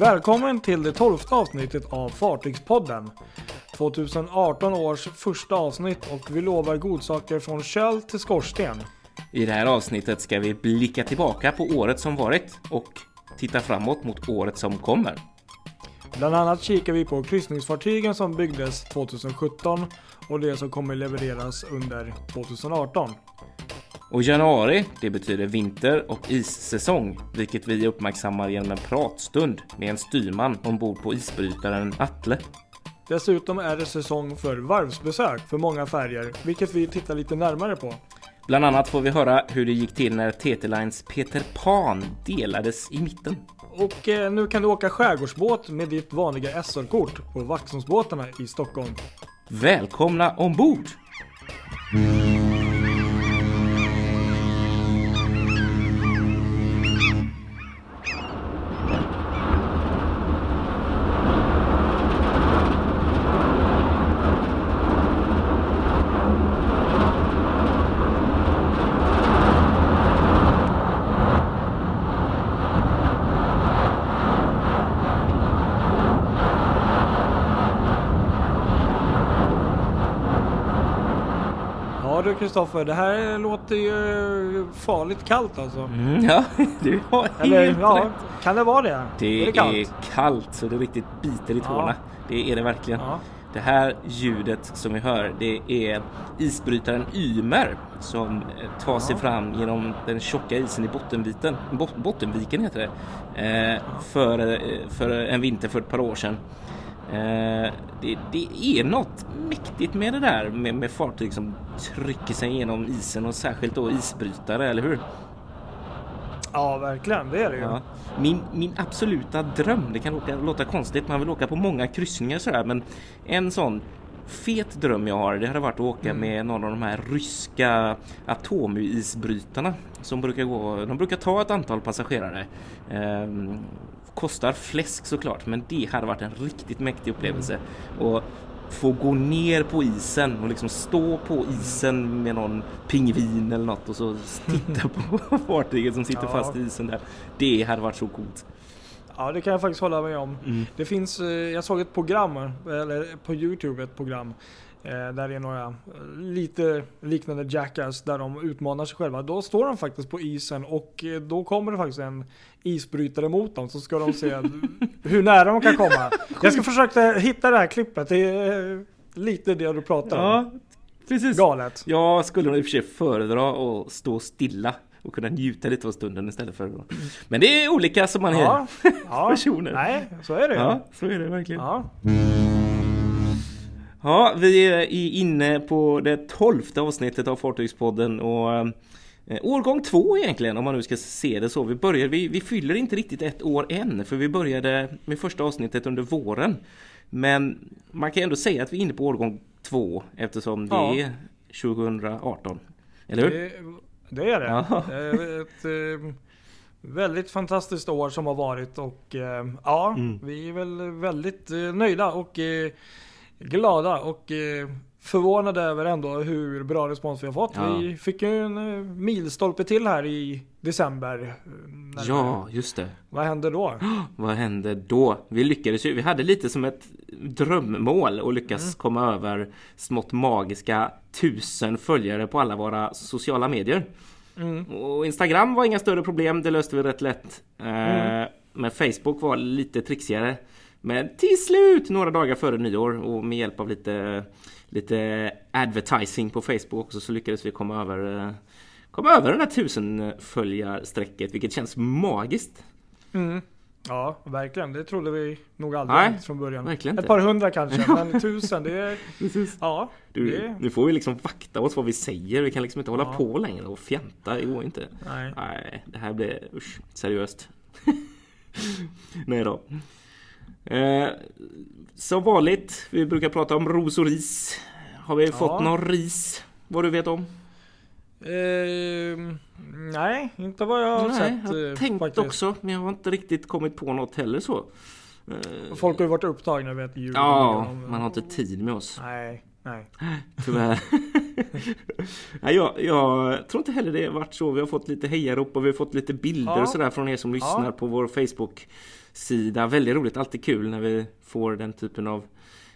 Välkommen till det tolfte avsnittet av Fartygspodden. 2018 års första avsnitt och vi lovar godsaker från köl till skorsten. I det här avsnittet ska vi blicka tillbaka på året som varit och titta framåt mot året som kommer. Bland annat kikar vi på kryssningsfartygen som byggdes 2017 och det som kommer levereras under 2018. Och januari, det betyder vinter och issäsong, vilket vi uppmärksammar genom en pratstund med en styrman ombord på isbrytaren Atle. Dessutom är det säsong för varvsbesök för många färger, vilket vi tittar lite närmare på. Bland annat får vi höra hur det gick till när TT Lines Peter Pan delades i mitten. Och eh, nu kan du åka skärgårdsbåt med ditt vanliga SL-kort på Vaxholmsbåtarna i Stockholm. Välkomna ombord! Ja du Kristoffer, det här låter ju farligt kallt alltså. Mm, ja, du har Eller helt ja, rätt. kan det vara det? Det är det kallt? är kallt så det riktigt biter i Ja. tårna. Det är det verkligen. Ja. Det här ljudet som vi hör, det är isbrytaren Ymer som eh, tar sig fram genom den tjocka isen i Bottenviken, Bot- Bottenviken heter det, eh, för, eh, för en vinter för ett par år sedan. Eh, det, det är något mäktigt med det där med, med fartyg som trycker sig igenom isen och särskilt då isbrytare, eller hur? Ja, verkligen. Det är det ju. Ja. Min, min absoluta dröm, det kan låta, låta konstigt, man vill åka på många kryssningar sådär, men en sån fet dröm jag har, det hade varit att åka med någon av de här ryska atomisbrytarna som brukar gå, de brukar ta ett antal passagerare. Ehm, kostar fläsk såklart, men det hade varit en riktigt mäktig upplevelse. Och få gå ner på isen och liksom stå på isen med någon pingvin eller något och så titta på fartyget som sitter Ja. fast i isen där. Det hade varit så coolt. Ja, det kan jag faktiskt hålla med om. Mm. Det finns, eh, jag såg ett program, eller på Youtube ett program, där det är några eh, lite liknande Jackass där de utmanar sig själva. Då står de faktiskt på isen och eh, då kommer det faktiskt en isbrytare mot dem så ska de se hur nära de kan komma. Jag ska försöka hitta det här klippet, det är eh, lite det du pratar om. Ja, precis. Galet. Jag skulle nog i och för sig föredra att stå stilla och kunna njuta lite av stunden istället för att... Men det är olika som man är. Ja, ja. Personer. Nej, så är det ju. Ja, så är det verkligen. Ja. Ja, vi är inne på det tolfte avsnittet av Fartygspodden och eh, årgång två egentligen om man nu ska se det så. Vi börjar, vi, vi fyller inte riktigt ett år än för vi började med första avsnittet under våren. Men man kan ändå säga att vi är inne på årgång två eftersom det Ja. är 2018. Eller hur? Det, det är det. Ja. Det är ett eh, väldigt fantastiskt år som har varit och eh, ja, Mm. vi är väl väldigt nöjda och glada och eh, förvånade över ändå hur bra respons vi har fått. Ja. Vi fick ju en eh, milstolpe till här i december. eh, Ja, just det. Vad hände då? Vad hände då? Vi lyckades ju, vi hade lite som ett drömmål att lyckas komma över smått magiska tusen följare på alla våra sociala medier. Mm. Och Instagram var inga större problem, det löste vi rätt lätt. Eh, Men Facebook var lite trixigare. Men till slut, några dagar före nyår och med hjälp av lite, lite advertising på Facebook också så lyckades vi komma över, eh, komma över den här tusen följarstrecket vilket känns magiskt. Mm. Ja, verkligen. Det trodde vi nog aldrig Nej, från början. verkligen Ett inte. par hundra kanske, men tusen det är... Ja, Du, det... Nu får vi liksom vakta oss vad vi säger. Vi kan liksom inte hålla Ja. på längre och fjanta. Det går inte. Nej. Nej, det här blir usch, seriöst. Nej då. Eh, som vanligt, vi brukar prata om ros och ris. Har vi fått någon ris? Vad du vet om? Ehm, nej, inte vad jag har Nej, sett. jag har eh, tänkt faktiskt. också, men jag har inte riktigt kommit på något heller så. Eh, Folk har ju varit upptagna vet jul. ja, man har inte tid med oss. Nej, nej. Tyvärr. Nej, jag, jag tror inte heller det har varit så. Vi har fått lite hejarop och vi har fått lite bilder Ja. och sådär från er som lyssnar Ja. på vår Facebook-sida. Väldigt roligt, alltid kul när vi får den typen av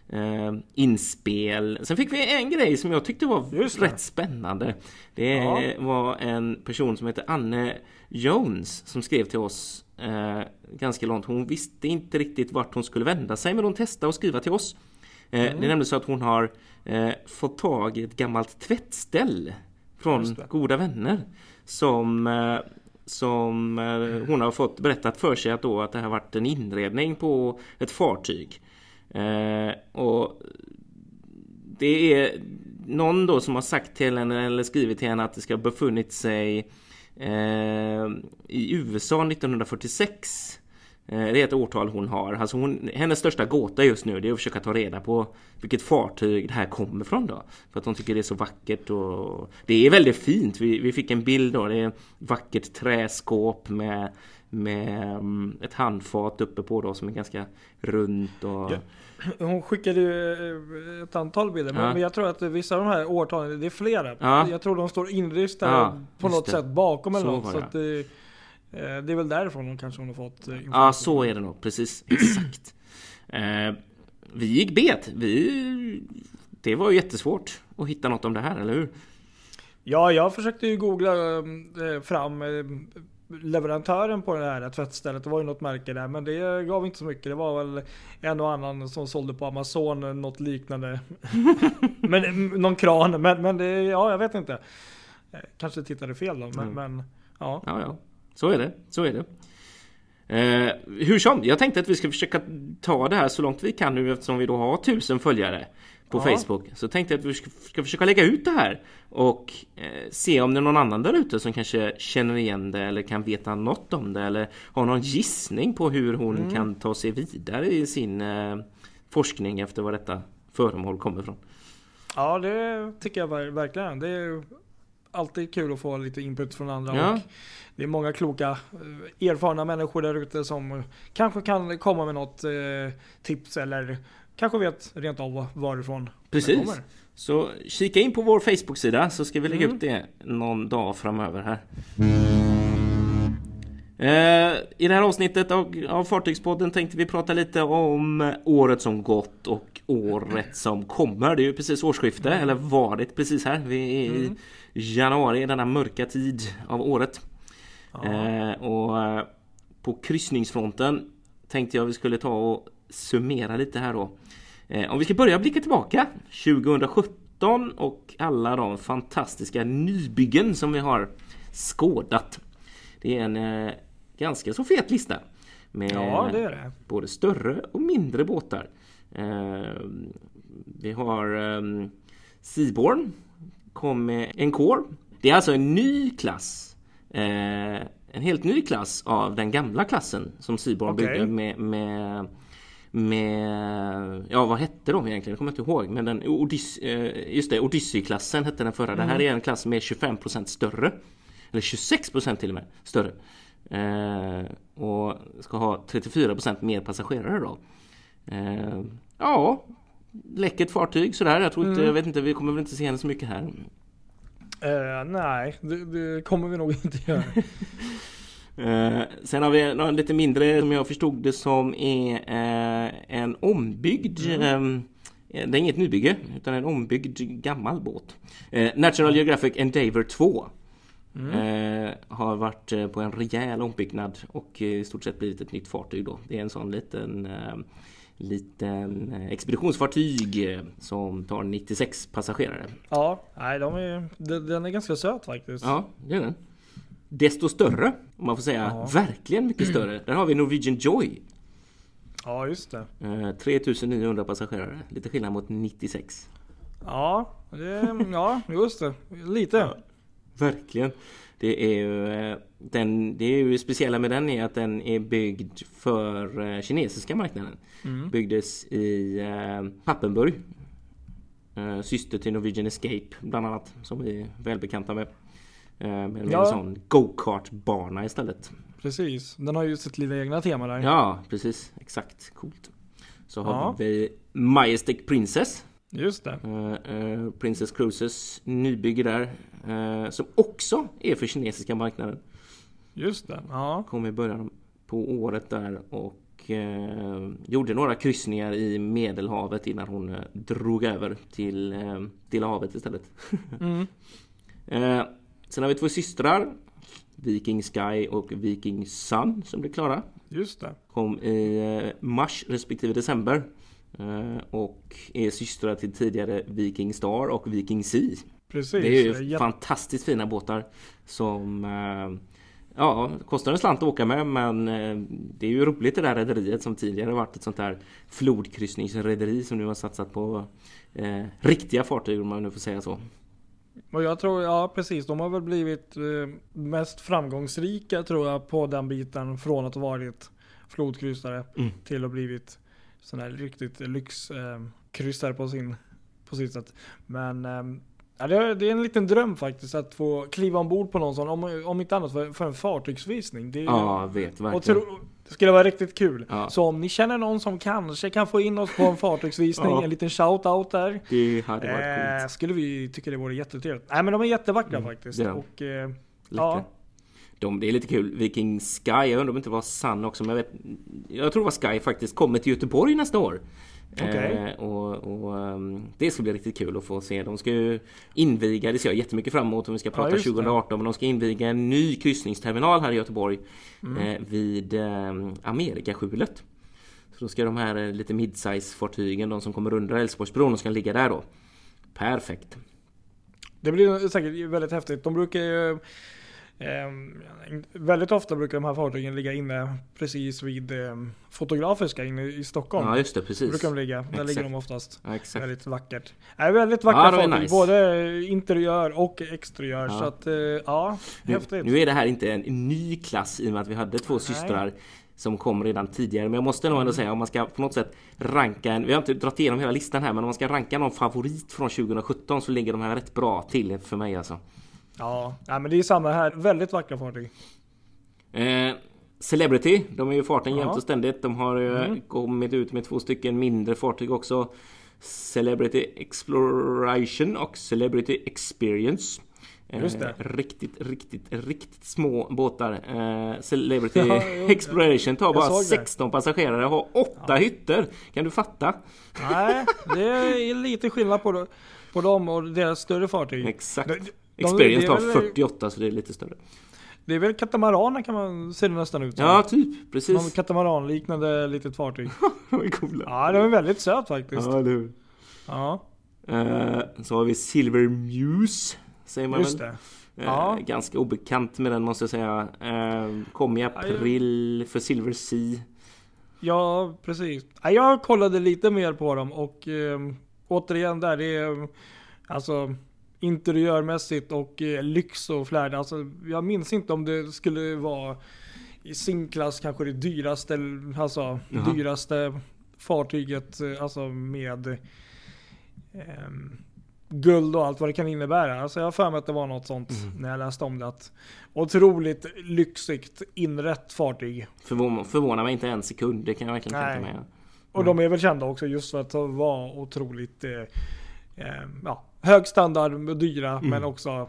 eh, inspel. Sen fick vi en grej som jag tyckte var Just det. rätt spännande. Det Ja. var en person som heter Anne Jones som skrev till oss eh, ganska långt. Hon visste inte riktigt vart hon skulle vända sig men hon testade att skriva till oss. Eh, Mm. Det är nämligen så att hon har eh, fått tag i ett gammalt tvättställ från det. goda vänner som eh, som eh, hon har fått berättat för sig att, då, att det har varit en inredning på ett fartyg. Eh, och det är någon då som har sagt till henne eller skrivit till henne att det ska ha befunnit sig eh, i USA 1946. Eh, det är ett årtal hon har. Alltså hon, hennes största gåta just nu det är att försöka ta reda på vilket fartyg det här kommer från då. För att hon tycker det är så vackert och det är väldigt fint. Vi, vi fick en bild då. Det är ett vackert träskåp med med mm, ett handfat uppe på då som är ganska runt och... Ja. Hon skickade ju eh, ett antal bilder, men- Ja. men jag tror att vissa av de här årtalen, det är flera. Ja. Jag tror de står inristade på något det. sätt bakom eller Så något. Det. eh, det är väl därifrån hon kanske hon har fått eh, Ja, information. så är det nog. Precis. Exakt. Eh, vi gick bet. Vi... Det var ju jättesvårt att hitta något om det här, eller hur? Ja, jag försökte ju googla eh, fram leverantören på det här tvättstället. Det var ju något märke där, men det gav inte så mycket. Det var väl en och annan som sålde på Amazon något liknande. men, eh, någon kran, men, men det, ja, jag vet inte. Kanske tittade fel då, men, Mm. men ja. Ja, ja. Så är det. Så är det. Eh, hur som, jag tänkte att vi ska försöka ta det här så långt vi kan nu eftersom vi då har tusen följare på Ja. Facebook. Så tänkte jag att vi ska, ska försöka lägga ut det här och eh, se om det är någon annan där ute som kanske känner igen det eller kan veta något om det eller har någon gissning på hur hon Mm. kan ta sig vidare i sin eh, forskning efter var detta föremål kommer ifrån. Ja, det tycker jag ver- verkligen. Det är alltid kul att få lite input från andra. Ja. Och det är många kloka, eh, erfarna människor där ute som kanske kan komma med något eh, tips eller kanske vet rent av varifrån det Precis. kommer. Så kika in på vår Facebook-sida så ska vi lägga Mm. upp det någon dag framöver här. Eh, I det här avsnittet av, av Fartygspodden tänkte vi prata lite om året som gått och året som kommer. Det är ju precis årsskifte, eller varit precis här. Vi är i Mm. Januari, denna mörka tid av året. Eh, och eh, på kryssningsfronten tänkte jag vi skulle ta och summera lite här då. Eh, om vi ska börja blicka tillbaka 2017 och alla de fantastiska nybyggen som vi har skådat. Det är en eh, ganska så fet lista. Med ja, det är det. både större och mindre båtar. Eh, vi har eh, Seaborn kom en Core. Det är alltså en ny klass. Eh, en helt ny klass av den gamla klassen som Seaborn Okej. byggde med, med med, ja vad hette de egentligen? Jag kommer inte ihåg. Men den Odys, eh, just det, Odyssey-klassen hette den förra. Det här är en klass som är 25% större. Eller 26% till och med större. Eh, och ska ha 34% mer passagerare då. Eh, ja, läckert fartyg sådär. Jag tror inte, Mm. jag vet inte, vi kommer väl inte se henne så mycket här. Eh, nej, det, det kommer vi nog inte göra. Eh, sen har vi några lite mindre som jag förstod det som är eh, en ombyggd eh, det är inget nybygge utan en ombyggd gammal båt. Eh, Natural Geographic Endeavour 2 eh, har varit på en rejäl ombyggnad och i stort sett blivit ett nytt fartyg då. Det är en sån liten liten eh, expeditionsfartyg eh, som tar 96 passagerare. Ja, nej, de är, de- den är ganska söt faktiskt. Ja, det är den. Desto större, om man får säga. Ja. Verkligen mycket större. Där har vi Norwegian Joy. Ja, just det. Eh, 3900 passagerare. Lite skillnad mot 96. Ja, det, ja just det. Lite. Verkligen. Det är ju, eh, den, det är ju speciella med den är att den är byggd för eh, kinesiska marknaden. Mm. Byggdes i eh, Pappenburg. Syster till Norwegian Escape bland annat. Som vi är välbekanta med. Men med Ja. en sån go-kart-bana istället. Precis. Den har ju sitt lilla egna tema där. Ja, precis. Exakt. Coolt. Så har Ja. vi Majestic Princess. Just det. Eh, eh, Princess Cruises nybygge där. eh, som också är för kinesiska marknaden. Just det. Ja. Kom i början på året där och eh, gjorde några kryssningar i Medelhavet innan hon drog över till eh, Stilla havet istället. Mm. Sen har vi två systrar. Viking Sky och Viking Sun som blev klara. Just det. Kom i mars respektive december. Eh, och är systrar till tidigare Viking Star och Viking Sea. Precis. Det är ju Jätte- fantastiskt fina båtar som eh, Ja, kostar en slant att åka med men eh, det är ju roligt det där rederiet som tidigare varit ett sånt där flodkryssningsrederi som nu har satsat på eh, riktiga fartyg om man nu får säga så. Och jag tror, ja precis, de har väl blivit mest framgångsrika tror jag på den biten från att ha varit flodkryssare Mm. till att blivit sån här riktigt lyxkryssare eh, på sin på sitt sätt. Men eh, ja, det, är, en liten dröm faktiskt att få kliva ombord på någon sån, om, om inte annat för, för en fartygsvisning. Det Ja, vet verkligen. tro, det skulle vara riktigt kul. Ja. Så om ni känner någon som kanske kan få in oss på en fartygsvisning, Ja. en liten shout-out där. Det hade varit Eh, coolt. skulle vi tycka det vore jättetrevligt. Nej men de är jättevackra Mm, faktiskt. de. Och, eh, Läckra. ja. De, det är lite kul. Viking Sky, jag undrar om det inte var Sun också, men jag, vet, jag tror det var Sky faktiskt, kommer till Göteborg nästa år. Okej. Eh, och, och ehm, det ska bli riktigt kul att få se. De ska ju inviga, det ser jag jättemycket fram emot om vi ska prata det. 2018, men de ska inviga en ny kryssningsterminal här i Göteborg Mm. eh, vid eh, Amerikaskjulet. Så då ska de här eh, lite midsize fartygen, de som kommer under Älvsborgsbron, de ska ligga där då. Perfekt. Det blir säkert väldigt häftigt. De brukar ju väldigt ofta brukar de här fartygen ligga inne precis vid ehm, Fotografiska inne i Stockholm. Ja just det, precis. brukar de ligga. Där Exakt. ligger de oftast. Ja, exakt. Väldigt vackert. Nej, väldigt vackra Ja, fartyg. nice. Både interiör och exteriör. Ja. Så att, eh, ja, Nu, häftigt. nu är det här inte en ny klass i och med att vi hade två Nej. systrar som kom redan tidigare. Men jag måste nog ändå säga om man ska på något sätt ranka en, vi har inte dragit igenom hela listan här, men om man ska ranka någon favorit från 2017 så ligger de här rätt bra till för mig alltså. Ja, nej, men det är samma här. Väldigt vackra fartyg. Eh, Celebrity, de är ju farten Ja. jämt och ständigt. De har ju Mm. kommit ut med två stycken mindre fartyg också. Celebrity Exploration och Celebrity Experience. Eh, Just det. Riktigt, riktigt, riktigt små båtar. Eh, Celebrity Ja, Exploration tar bara såg det. 16 passagerare och har 8 hytter. Kan du fatta? Nej, det är lite skillnad på, på dem och deras större fartyg. Exakt. De- de- Experience tar väl- 48 så det är lite större. Det är väl katamaraner kan man se det nästan ut som. Ja, typ. Någon Precis. katamaranliknande litet fartyg. De är coola. Ja, det är väldigt söt faktiskt. Ja, eller hur? Ja, Eh, så har vi Silver Muse. Säger man just väl. det. Eh, Ja. Ganska obekant med den måste jag säga. Eh, kom i april för Silver Sea. Ja, precis. Ja, Jag kollade lite mer på dem och eh, återigen där, det är alltså interiörmässigt och eh, lyx och flärd. Alltså, jag minns inte om det skulle vara i sin klass kanske det dyraste, alltså Jaha. dyraste fartyget, eh, alltså med ehm, guld och allt vad det kan innebära. Alltså jag har för mig att det var något sånt Mm. när jag läste om det. Att otroligt lyxigt inrett fartyg. Förvånar, förvånar mig inte en sekund. Det kan jag verkligen tänka mig. Och Mm. de är väl kända också just för att vara otroligt eh, eh, ja, hög standard och dyra Mm. men också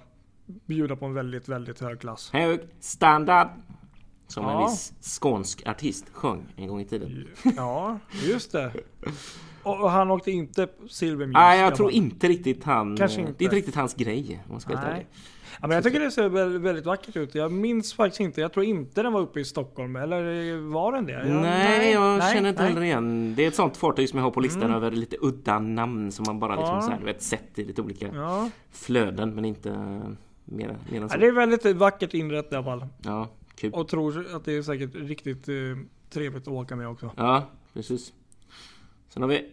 bjuda på en väldigt, väldigt hög klass. Hög standard. Som en Ja. viss skånsk artist sjöng en gång i tiden. Ja, just det. Och, och han åkte inte Silver Muse. Nej, jag tror inte riktigt han... Kanske Det är inte. inte riktigt hans grej. Om man ska Nej. Ja, men jag tycker det ser väldigt, vackert ut. Jag minns faktiskt inte. Jag tror inte den var uppe i Stockholm. Eller var den det? Jag, nej, jag nej, känner inte nej. heller igen. Det är ett sånt fartyg som jag har på listan Mm. över lite udda namn som man bara liksom Ja. så här, vet, sett i lite olika Ja. flöden men inte mer, mer än ja, så. det är väldigt vackert inrett i alla fall. Ja, kul. Och tror att det är säkert riktigt eh, trevligt att åka med också. Ja, precis. Sen har vi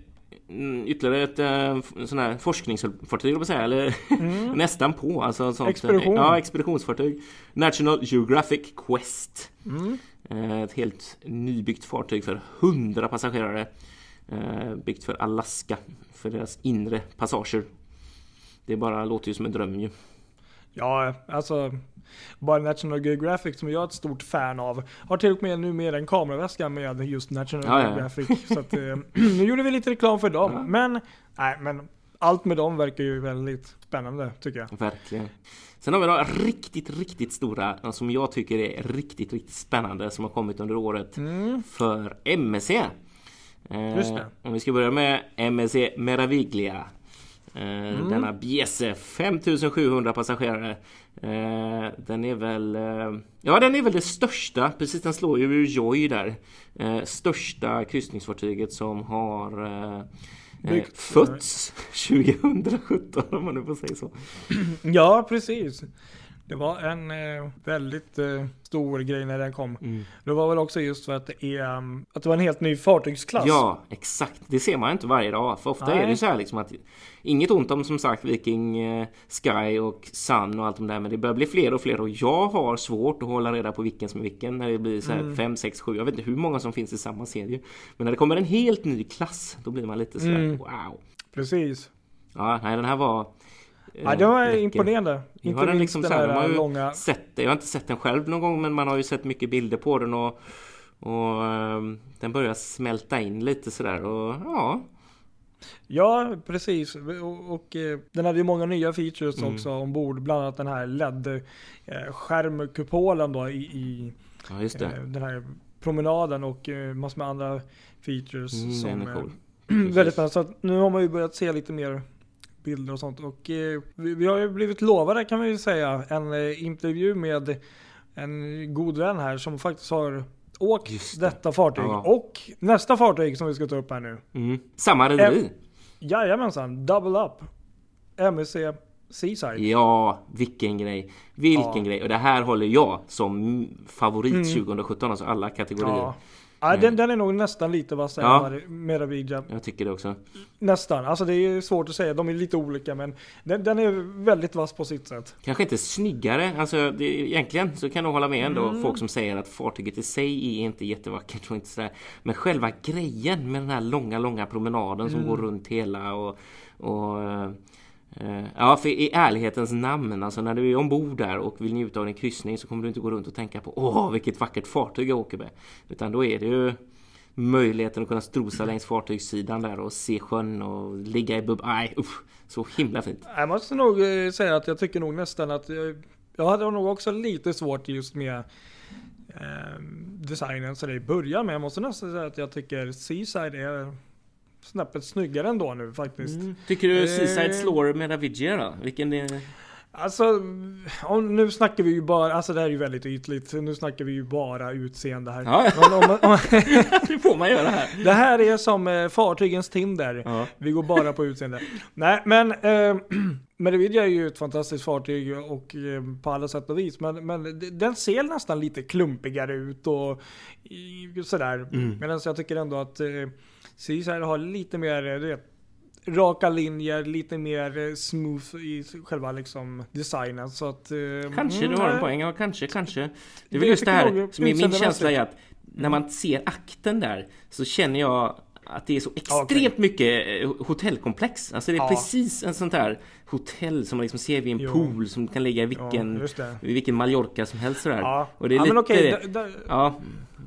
ytterligare ett äh, sån här forskningsfartyg, jag säga, eller Mm. nästan på. Alltså, sånt, Expedition. Ja, expeditionsfartyg. National Geographic Quest. Mm. Eh, Ett helt nybyggt fartyg för 100 passagerare. Eh, Byggt för Alaska, för deras inre passager. Det bara låter ju som en dröm ju. Ja, alltså bara National Geographic som jag är ett stort fan av. Har till och med numera en kameraväska med just National Ja, ja. Geographic. Så att, eh, nu gjorde vi lite reklam för dem. Ja. Men, nej men allt med dem verkar ju väldigt spännande tycker jag. Verkligen. Sen har vi några riktigt, riktigt stora som jag tycker är riktigt, riktigt spännande som har kommit under året Mm. för MSC. Eh, Just det. Om vi ska börja med MSC Meraviglia. Eh, Mm. Denna bjässe, 5700 passagerare. Eh, den är väl... Eh, ja, den är väl det största, precis den slår ju Joy där. Eh, största kryssningsfartyget som har eh, fötts 2017 om man nu får säga så. Ja, precis. Det var en eh, väldigt eh, stor grej när den kom. Mm. Det var väl också just för att det, är, um, att det var en helt ny fartygsklass. Ja, exakt. Det ser man inte varje dag. För ofta Nej. är det så här liksom att Inget ont om som sagt Viking eh, Sky och Sun och allt de där men det börjar bli fler och fler och jag har svårt att hålla reda på vilken som är vilken när det blir så här 5, 6, 7 Jag vet inte hur många som finns i samma serie Men när det kommer en helt ny klass då blir man lite så här Mm. wow Precis. Ja, nej den här var Ja, det var läcker. imponerande. Nu Inte har den liksom den så här, här man har ju långa... sett det. Jag har inte sett den själv någon gång men man har ju sett mycket bilder på den och, och ehm, den börjar smälta in lite sådär och ja Ja, precis. Och, och eh, den hade ju många nya features Mm. också ombord. Bland annat den här LED-skärmkupolen då i, i Ja eh, den här promenaden och eh, massor med andra features. Mm, som, eh, cool. väldigt spännande. Så nu har man ju börjat se lite mer bilder och sånt. Och eh, vi, vi har ju blivit lovade kan man ju säga en eh, intervju med en god vän här som faktiskt har åkt Just det. detta fartyg. Ja. Och nästa fartyg som vi ska ta upp här nu. Mm. Samma rederi. Jajamensan, Double Up. MSC Seaside. Ja, vilken grej. Vilken Ja. grej. Och det här håller jag som favorit Mm. 2017, alltså alla kategorier. Ja. Ja, den, den är nog nästan lite vassare Ja. än Meravidja. Jag tycker det också. Nästan. Alltså det är svårt att säga. De är lite olika men den, den är väldigt vass på sitt sätt. Kanske inte snyggare, alltså det, egentligen så kan jag hålla med ändå Mm. folk som säger att fartyget i sig är inte jättevackert och inte sådär. Men själva grejen med den här långa, långa promenaden som Mm. går runt hela och, och eh, Eh, ja, för i ärlighetens namn, alltså när du är ombord där och vill njuta av din kryssning så kommer du inte gå runt och tänka på Åh, vilket vackert fartyg jag åker med. Utan då är det ju möjligheten att kunna strosa längs fartygssidan där och se sjön och ligga i bubb... Nej, usch, så himla fint. Jag måste nog eh, säga att jag tycker nog nästan att jag, jag hade nog också lite svårt just med eh, designen så det i början. Men jag måste nästan säga att jag tycker Seaside är snäppet snyggare ändå nu faktiskt. Mm. Tycker du Eh. Seaside slår Meravigia då? Vilken är... Alltså, om, nu snackar vi ju bara, alltså det här är ju väldigt ytligt. Nu snackar vi ju bara utseende här. Ja, Men om, om, det får man göra här. det här är som eh, fartygens Tinder. Ja. Vi går bara på utseende. Nej, men eh, Meravidia är ju ett fantastiskt fartyg och eh, på alla sätt och vis. Men, men den ser nästan lite klumpigare ut och sådär. Mm. Medan jag tycker ändå att eh, Seaside har lite mer, du vet, raka linjer, lite mer eh, smooth i själva liksom designen. Så att, eh, Kanske mm, du har en poäng, ja kanske, kanske. Det är väl just det här som är min känsla är att när man ser akten där så känner jag att det är så extremt okej. mycket eh, hotellkomplex. Alltså det är Ja. precis en sånt där hotell som man liksom ser vid en Jo. pool som kan ligga i vilken, Ja, i vilken Mallorca som helst sådär. Ja, Och det är ja lite men okej. det. där- Ja,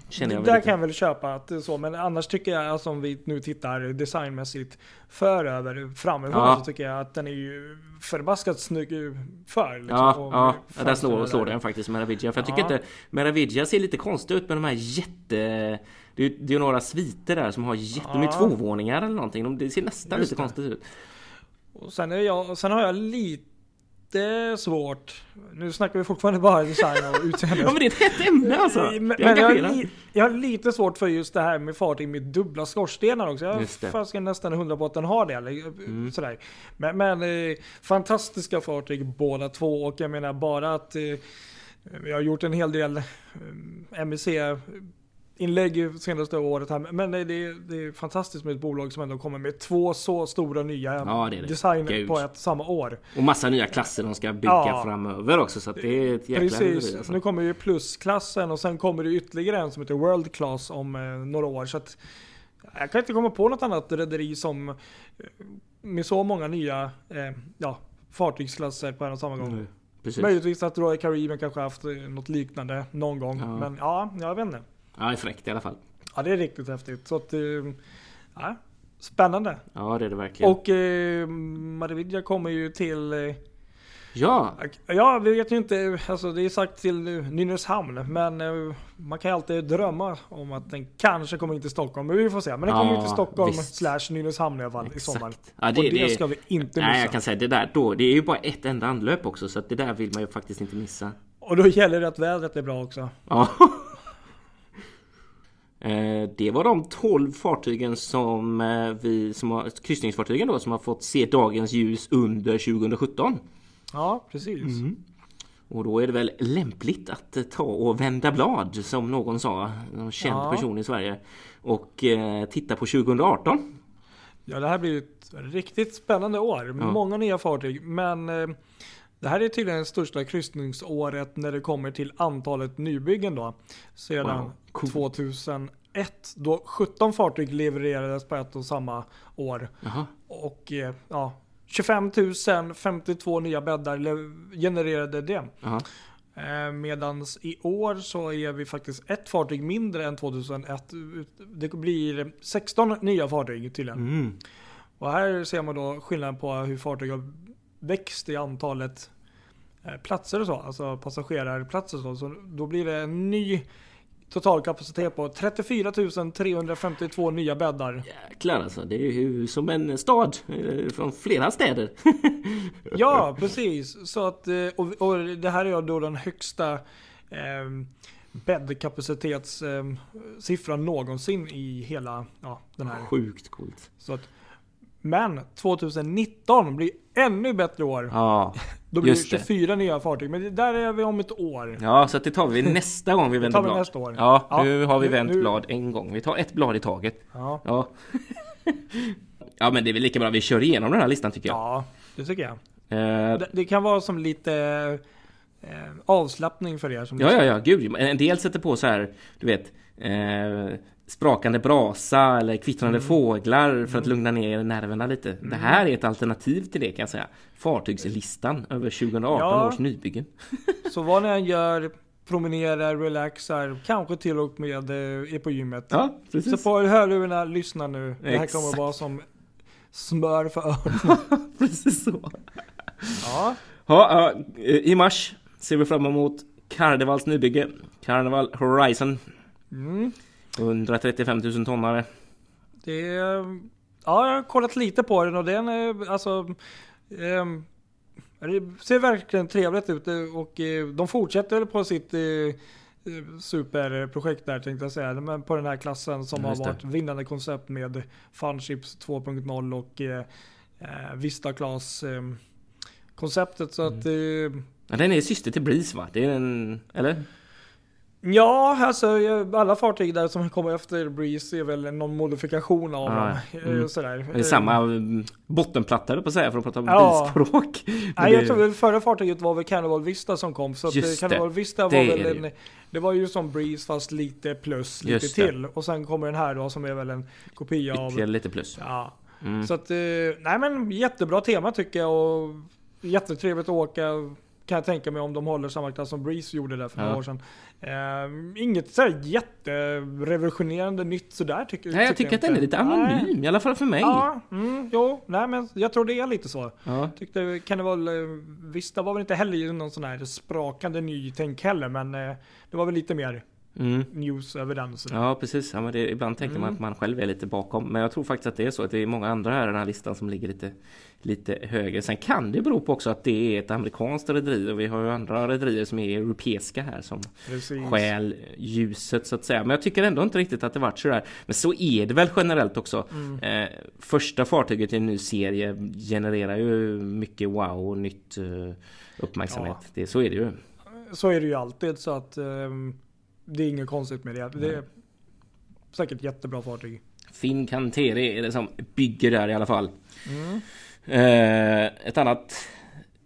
känner jag Där lite. kan jag väl köpa att det är så, men annars tycker jag, alltså om vi nu tittar designmässigt för över framifrån Ja. så tycker jag att den är ju förbaskat snygg för. Liksom, Ja, ja, där slår, slår den faktiskt Meravigia. För jag tycker inte Meravigia ser lite konstigt ut med de här jätte... Det är, det är några sviter där som har jätte... De är tvåvåningar eller någonting. De, det ser nästan Just lite det. konstigt ut. Och sen, är jag, sen har jag lite svårt, nu snackar vi fortfarande bara design och utseende. Ja men det är ett hett ämne alltså! Men, men jag, har li, jag har lite svårt för just det här med fartyg med dubbla skorstenar också. Jag är fasiken nästan hundra på att den har det. Eller, Mm. sådär. Men, men eh, fantastiska fartyg båda två och jag menar bara att eh, vi har gjort en hel del eh, MEC inlägg senaste året här. Men det är, det är fantastiskt med ett bolag som ändå kommer med två så stora nya Ja, det är det. designer Gud. på ett samma år. Och massa nya klasser de ska bygga Ja. framöver också så det är ett jäkla Precis, alltså. nu kommer ju plusklassen och sen kommer det ytterligare en som heter World Class om eh, några år. Så att, jag kan inte komma på något annat rederi som eh, med så många nya eh, ja, fartygsklasser på en och samma gång. Mm, Precis. Möjligtvis att Royal Caribbean kanske haft eh, något liknande någon gång. Ja. Men ja, jag vet inte. Ja, det är fräckt i alla fall. Ja, det är riktigt häftigt. Så att, eh, ja, Spännande. Ja, det är det verkligen. Och eh, Marividja kommer ju till eh, ja, Ja, vi vet ju inte. Alltså det är sagt till Nynäshamn. Men eh, man kan ju alltid drömma om att den kanske kommer in till Stockholm. Men vi får se. Men den kommer Ja, ju till Stockholm visst. slash Nynäshamn i alla fall i Exakt. sommar. Ja, och det- det, det- ska vi inte missa. nej, jag kan säga det där då. Det är ju bara ett enda anlöp också, så att det där vill man ju faktiskt inte missa. Och då gäller det att vädret är bra också. Ja. Eh, Det var de 12 fartygen som eh, vi, som har, kryssningsfartygen då, som har fått se dagens ljus under 2017. Ja, precis. Mm. Och då är det väl lämpligt att eh, ta och vända blad som någon sa, en känd Ja. person i Sverige. Och eh, titta på 2018. Ja, det här blir ett riktigt spännande år. Ja. Många nya fartyg. Men eh, det här är tydligen det största kryssningsåret när det kommer till antalet nybyggen då. Sedan Wow, cool. 2001. Då 17 fartyg levererades på ett och samma år. Jaha. Och eh, ja, 25 052 nya bäddar genererade det. Jaha. Eh, medans i år så är vi faktiskt ett fartyg mindre än 2001. Det blir 16 nya fartyg tydligen. Mm. Och här ser man då skillnaden på hur fartyg har växt i antalet eh, platser och så. Alltså passagerarplatser och så. så. Då blir det en ny totalkapacitet på 34 352 nya bäddar. Jäklar alltså, det är ju som en stad eh, från flera städer. Ja, precis. Så att, eh, och, och det här är då den högsta eh, bäddkapacitetssiffran eh, siffran någonsin i hela ja, den här. Sjukt coolt. Så att, men 2019 blir ännu bättre år. Ja, Då blir det just det. 24 nya fartyg. Men det där är vi om ett år. ja så det tar vi nästa gång vi vänder blad. nästa år. Ja, Ja, nu har vi vänt nu- blad en gång. Vi tar ett blad i taget. Ja, Ja. ja men det är väl lika bra vi kör igenom den här listan tycker jag. ja det tycker jag. Eh, Det, det kan vara som lite eh, avslappning för er. Som ja, ja, ja, gud. En del sätter på så här, du vet, eh, sprakande brasa eller kvittrande Mm. fåglar för att lugna ner nerverna lite. Det här är ett alternativ till det kan jag säga. Fartygslistan över 2018 Ja. års nybyggen. Så vad ni än gör, promenerar, relaxar, kanske till och med eh, är på gymmet. Ja, precis. Så på hörlurarna, lyssna nu. Det här Exakt. kommer vara som smör för öronen. precis så. Ja, Ja, ja, I mars ser vi fram emot Carnivals nybygge. Carnival Horizon. mm. 135 000 tonnare. det är, ja, jag har kollat lite på den och den är alltså ehm, det ser verkligen trevligt ut eh, och eh, de fortsätter väl på sitt eh, eh, superprojekt där tänkte jag säga. Men på den här klassen som Ja, har just det. varit vinnande koncept med Funships 2.0 och eh, eh, Vista Class eh, konceptet. Så Mm. att eh, Ja, den är syster till Breeze va? Det är en... Eller? Ja, alltså alla fartyg där som kommer efter Breeze är väl någon modifikation av Ah, dem. eh, Mm. Sådär. Det är samma mm, bottenplatta på att säga för att prata Ja. bilspråk. Nej, jag tror väl förra fartyget var väl Carnival Vista som kom. Så att Just eh, Carnival det. Vista var Det väl är det ju. en, Det var ju som Breeze fast lite plus, lite Just det. till. Och sen kommer den här då som är väl en kopia av... Ytterligare lite plus. Ja. Mm. Så att, eh, nej men jättebra tema tycker jag och jättetrevligt att åka. Kan jag tänka mig om de håller samma klass som Breeze gjorde där för några Ja. år sedan. Eh, inget så här jätterevolutionerande nytt sådär tycker, Nej, jag tycker att den är lite anonym, i alla fall för mig. Ja, mm, jo, nej men jag tror det är lite så. Ja. Tyckte Carnival eh, Vista var väl inte heller någon sån här sprakande nytänk heller men eh, det var väl lite mer Mm. news över den. Så Ja precis, ja, men det, ibland tänker man Mm. att man själv är lite bakom. Men jag tror faktiskt att det är så att det är många andra här i den här listan som ligger lite, lite högre. Sen kan det bero på också att det är ett amerikanskt rederi och vi har ju andra rederier som är europeiska här som stjäl ljuset så att säga. Men jag tycker ändå inte riktigt att det varit sådär Men så är det väl generellt också. Mm. eh, Första fartyget i en ny serie genererar ju mycket wow och nytt eh, uppmärksamhet. Det, Så är det ju. Så är det ju alltid så att ehm, det är inget konstigt med det. Det är säkert jättebra fartyg. Finn Canteri är det som bygger där i alla fall Mm. Eh, ett annat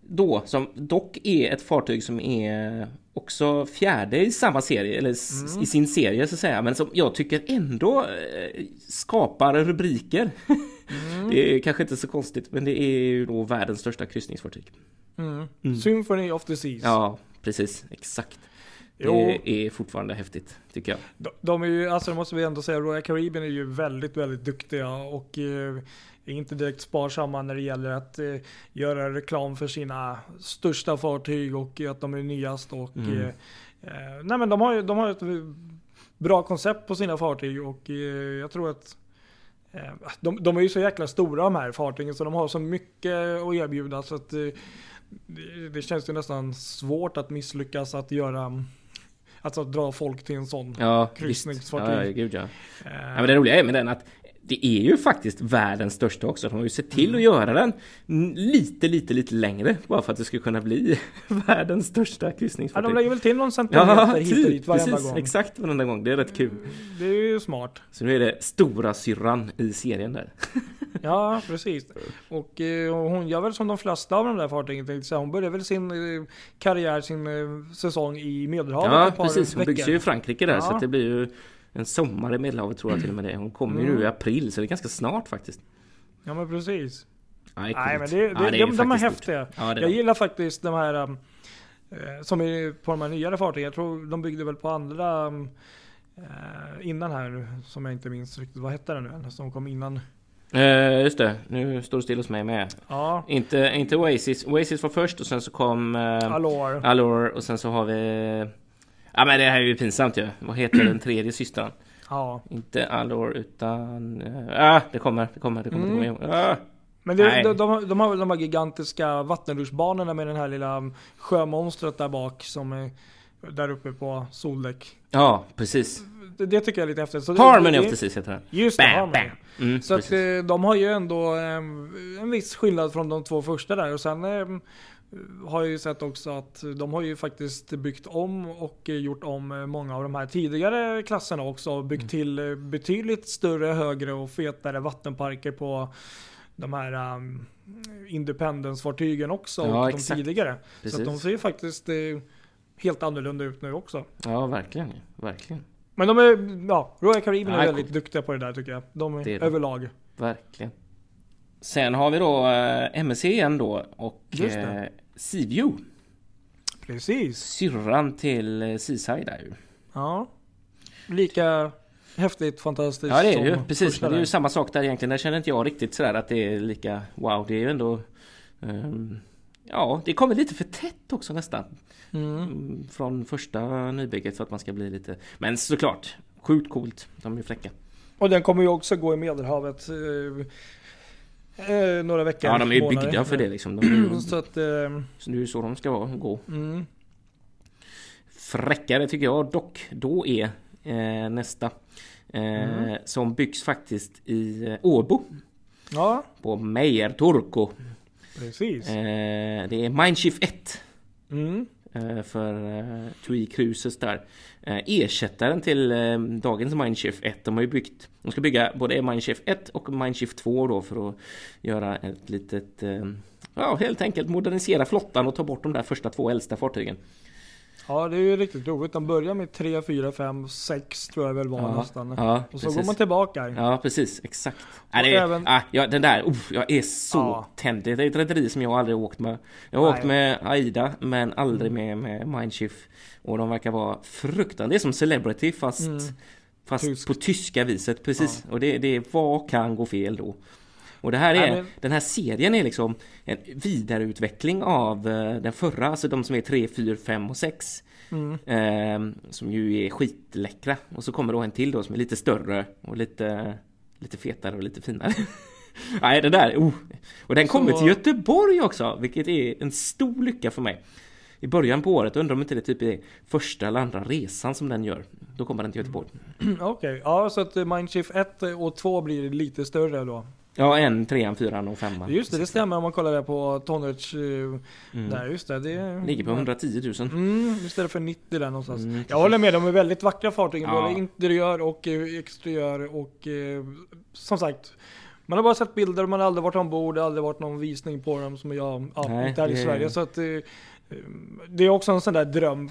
då som dock är ett fartyg som är också fjärde i samma serie eller Mm. i sin serie så att säga men som jag tycker ändå eh, skapar rubriker. Mm. det är kanske inte så konstigt men det är ju då världens största kryssningsfartyg. Mm. Mm. Symphony of the Seas. Ja precis exakt. Det är fortfarande häftigt, tycker jag. De, de är ju, alltså det måste vi ändå säga, Royal Caribbean är ju väldigt, väldigt duktiga och eh, är inte direkt sparsamma när det gäller att eh, göra reklam för sina största fartyg och att de är nyast och Mm. eh, eh, nej men de har ju de har ett bra koncept på sina fartyg och eh, jag tror att eh, de, de är ju så jäkla stora de här fartygen så de har så mycket att erbjuda så att eh, det, det känns ju nästan svårt att misslyckas att göra Alltså att dra folk till en sån. Ja. Kryssningsfartyg. Ja, gud ja. Eh, ja. Men det roliga är med den att det är ju faktiskt världens största också. De har ju sett till att göra den lite, lite, lite längre. Bara för att det ska kunna bli världens största Ja, kryssningsfartyg. de lägger väl till någon centimeter Ja, hit och dit typ. varenda Precis. gång. Exakt varenda gång. Det är rätt kul. Det är ju smart. Så nu är det stora syrran i serien där. Ja, precis. Och eh, hon gör väl som de flesta av de där fartygen. Hon började väl sin eh, karriär, sin eh, säsong i Medelhavet Ja, ett par precis. Hon byggs ju i Frankrike där. Ja. Så det blir ju en sommar i Medelhavet tror jag till och med det. Hon kommer ju nu i Mm. april. Så det är ganska snart faktiskt. Ja men precis. Det är Nej men det, det, Ja, de, ju de är faktiskt häftiga. Ja, det är Jag de. gillar faktiskt de här um, som är på de här nyare fartygen. Jag tror de byggde väl på andra um, innan här som jag inte minns riktigt. Vad hette den nu? Som kom innan. Eh, just det, nu står det still hos mig med. Ja, Inte, inte Oasis. Oasis var först och sen så kom eh, Allure. Allure och sen så har vi... Ja men det här är ju pinsamt ju. Vad heter den tredje systern? Ja. Inte Allure utan... Ja, ah, det kommer, det kommer, det kommer. Mm. Det kommer. Ah. Men det, de, de, de har väl de här gigantiska vattenrutschbanorna med den här lilla sjömonstret där bak som är där uppe på soldäck. Ja, precis. Det, det tycker jag är lite häftigt. Så Harmony of the Seas heter den. Just det, Bam, Harmony. bam. Mm, Så att precis. eh, de har ju ändå en viss skillnad från de två första där. Och sen har jag ju sett också att de har ju faktiskt byggt om och gjort om eh, många av de här tidigare klasserna också. Och Mm. byggt till eh, betydligt större, högre och fetare vattenparker på de här um, Independence-fartygen också. Ja, och de exakt. tidigare. Så Precis. att de ser ju faktiskt eh, helt annorlunda ut nu också. Ja, verkligen. Verkligen. Men de är, ja, Royal Caribbean är väldigt coolt. duktiga på det där tycker jag. De är Det är de. överlag. Verkligen. Sen har vi då eh, MSC igen då och Just det. eh, Seaview. Precis. Syrran till eh, Seaside där ju. Ja. Lika häftigt, fantastiskt Ja det är som det ju. Precis. första Men det är ju samma sak där egentligen. Där känner inte jag riktigt sådär att det är lika wow. Det är ju ändå ehm, Ja, det kommer lite för tätt också nästan. Mm. Från första nybygget för att man ska bli lite Men såklart Sjukt coolt. De är fräcka. Och den kommer ju också gå i Medelhavet eh, eh, några veckor. Ja de är ju månader. byggda för det liksom. De ju, Så att, eh, så det är ju så de ska vara, gå. mm. Fräckare tycker jag dock då är eh, nästa. Eh, Mm. Som byggs faktiskt i Åbo. Ja, På Meijer Turku. Precis. Eh, det är Mindshift 1. Mm. eh, för eh, TUI Cruises där. Eh, ersättaren till dagens Mindshift 1. De har ju byggt, de ska bygga både Mindshift 1 och Mindshift 2 då för att göra ett litet, ja helt enkelt modernisera flottan och ta bort de där första två äldsta fartygen. Ja, det är ju riktigt roligt. De börjar med 3, 4, 5, 6 tror jag väl var Ja, nästan. ja, och så precis. går man tillbaka. Ja precis, exakt. Ja, det är, även- ah, ja, den där, uff, jag är så Ja. tänd. Det är ett rederi som jag aldrig åkt med. Jag har Nej. åkt med Aida men aldrig med, med Mindshift. Och de verkar vara fruktansvärda. Det är som Celebrity fast, Mm. fast Tysk. på tyska viset. Precis. Och det, det, vad kan gå fel då? Och det här är, men- den här serien är liksom en vidareutveckling av eh, den förra, alltså de som är 3, 4, 5 och 6. Mm. Eh, som ju är skitläckra. Och så kommer då en till då som är lite större och lite, lite fetare och lite finare. Nej, det där, oh. Och den kommer Så- till Göteborg också, vilket är en stor lycka för mig. I början på året, undrar om inte det typ är första eller andra resan som den gör. Då kommer den till Göteborg. Okej, ja så att eh, Mindshift 1 och 2 blir lite större då. Ja, en, trean, fyran och femman. Just det, det stämmer om man kollar där på tonnage. eh, Mm. Där, just det. det Ligger på 110 000. Mm, istället för 90 där någonstans. Mm, jag håller med, de är väldigt vackra fartygen. Ja. Både interiör och eh, exteriör och eh, som sagt. Man har bara sett bilder, man har aldrig varit ombord, det har aldrig varit någon visning på dem som jag, ja, Nej, inte här i det- Sverige. Så att det är också en sån där dröm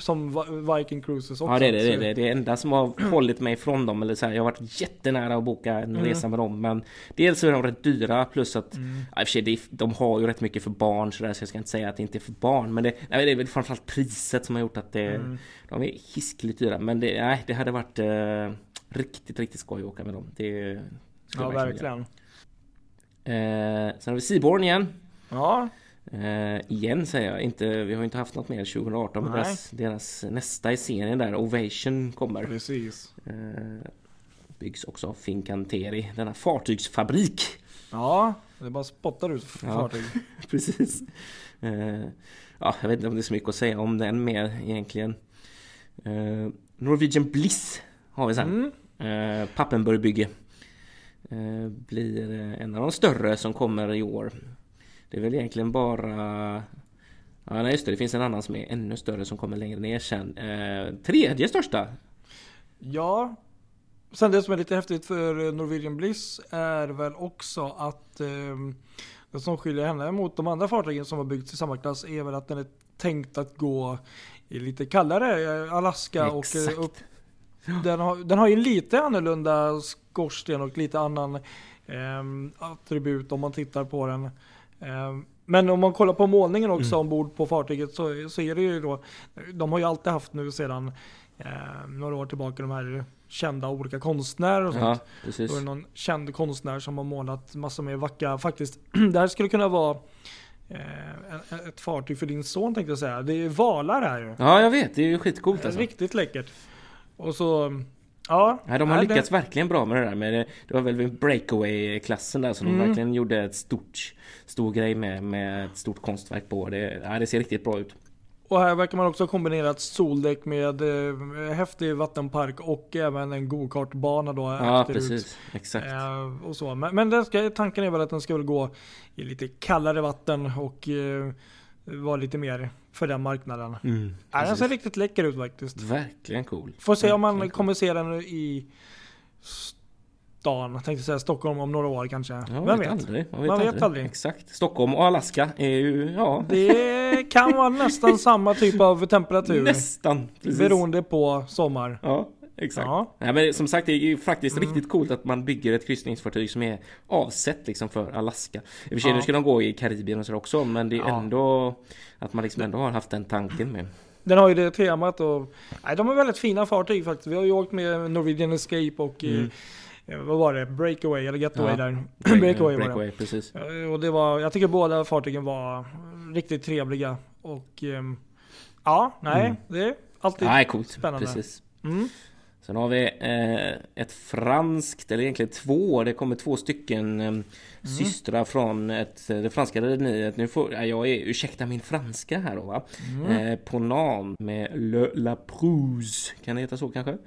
som Viking Cruises också. Ja det är det. Det, är det. enda som har hållit mig från dem. Eller så här, jag har varit jättenära att boka en mm. resa med dem. Men dels är de rätt dyra plus att mm. ja, för sig, de har ju rätt mycket för barn så, där, så jag ska inte säga att det inte är för barn. Men det, nej, det är väl framförallt priset som har gjort att det, mm. de är hiskligt dyra. Men det, nej, det hade varit eh, riktigt, riktigt skoj att åka med dem. Det ja verkligen. Eh, sen har vi Seaborn igen. Ja. Uh, igen säger jag, inte, vi har inte haft något mer 2018 men deras, deras, nästa i serien där, Ovation kommer. Precis. Uh, byggs också av Fincanteri, denna fartygsfabrik. Ja, det bara spottar ut fartyg. Ja, precis. Uh, ja, jag vet inte om det är så mycket att säga om den mer egentligen. Norwegian Bliss har vi sen. Mm. Pappenburgbygge. Blir en av de större som kommer i år. Det är väl egentligen bara... Ja, nej just det, det finns en annan som är ännu större som kommer längre ner sen. Eh, tredje största! Ja. Sen det som är lite häftigt för Norwegian Bliss är väl också att eh, det som skiljer henne mot de andra fartygen som har byggts i samma klass är väl att den är tänkt att gå i lite kallare eh, Alaska Exakt. och upp. Den har, den har ju lite annorlunda skorsten och lite annan eh, attribut om man tittar på den. Ehm, men om man kollar på målningen också mm. ombord på fartyget så, så är det ju då, de har ju alltid haft nu sedan eh, några år tillbaka de här kända olika konstnärer och sånt. Ja, precis. Då är det någon känd konstnär som har målat massor med vackra, faktiskt, det här skulle kunna vara eh, ett fartyg för din son tänkte jag säga. Det är valar här ju. Ja jag vet, det är ju skitcoolt alltså. Riktigt läckert. Och så Ja, ja, de har nej, lyckats det... verkligen bra med det där. Med det, var väl breakaway-klassen där som mm. de verkligen gjorde ett stort, stor grej med, med ett stort konstverk på. Det, ja, det ser riktigt bra ut. Och här verkar man också ha kombinerat soldäck med eh, häftig vattenpark och även en gokartbana då. Ja precis, exakt. Eh, och så. Men, men ska, tanken är väl att den ska väl gå i lite kallare vatten och eh, vara lite mer för den marknaden. Mm, ja, den ser riktigt läcker ut faktiskt. Verkligen cool. Får se Verkligen om man cool. kommer se den i stan. Jag tänkte säga Stockholm om några år kanske. Ja, Vem vet? Aldrig. Man vet, man vet aldrig. Exakt. Stockholm och Alaska är ju, ja. Det kan vara nästan samma typ av temperatur. Nästan. Precis. Beroende på sommar. Ja. Exakt. Ja. ja. men som sagt det är ju faktiskt mm. riktigt coolt att man bygger ett kryssningsfartyg som är avsett liksom för Alaska. I och för sig ja. nu ska de gå i Karibien och så också men det är ja. ändå att man liksom ändå har haft den tanken med. Den har ju det temat och nej, de är väldigt fina fartyg faktiskt. Vi har ju åkt med Norwegian Escape och mm. eh, vad var det? Breakaway eller Getaway ja. där? breakaway, breakaway precis. Och det var, jag tycker båda fartygen var riktigt trevliga och eh, ja, nej, mm. det är alltid nej, coolt. spännande. Precis. Mm. Sen har vi eh, ett franskt, eller egentligen två, det kommer två stycken eh, mm. systrar från ett, det franska rederiet. Nu får jag är, ursäkta min franska här då va. Mm. Eh, Ponant med Le La Prouze, kan det heta så kanske?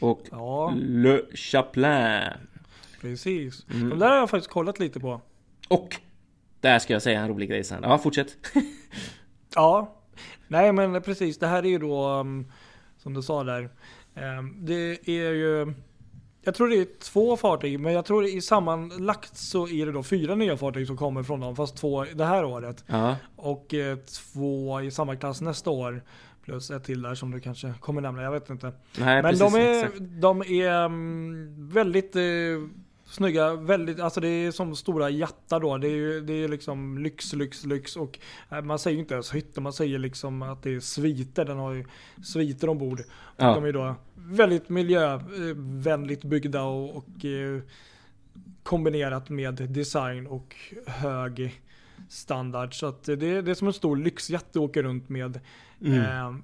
Och ja. Le Chaplin. Precis, mm. de där har jag faktiskt kollat lite på. Och där ska jag säga en rolig grej sen. Ja, fortsätt. ja, nej men precis, det här är ju då um, som du sa där det är ju... Jag tror det är två fartyg, men jag tror i sammanlagt så är det då fyra nya fartyg som kommer från dem, fast två det här året. Ja. Och eh, två i samma klass nästa år. Plus ett till där som du kanske kommer nämna, jag vet inte. Nej, men precis, de är, de är um, väldigt uh, snygga, väldigt, alltså det är som stora jättar då. Det är ju det är liksom lyx, lyx, lyx och äh, man säger ju inte ens hytter, man säger liksom att det är sviter. Den har ju sviter ombord. Ja. de är då väldigt miljövänligt byggda och, och eh, kombinerat med design och hög standard. Så att det, det är som en stor lyxjätte att åka runt med. Mm. Eh,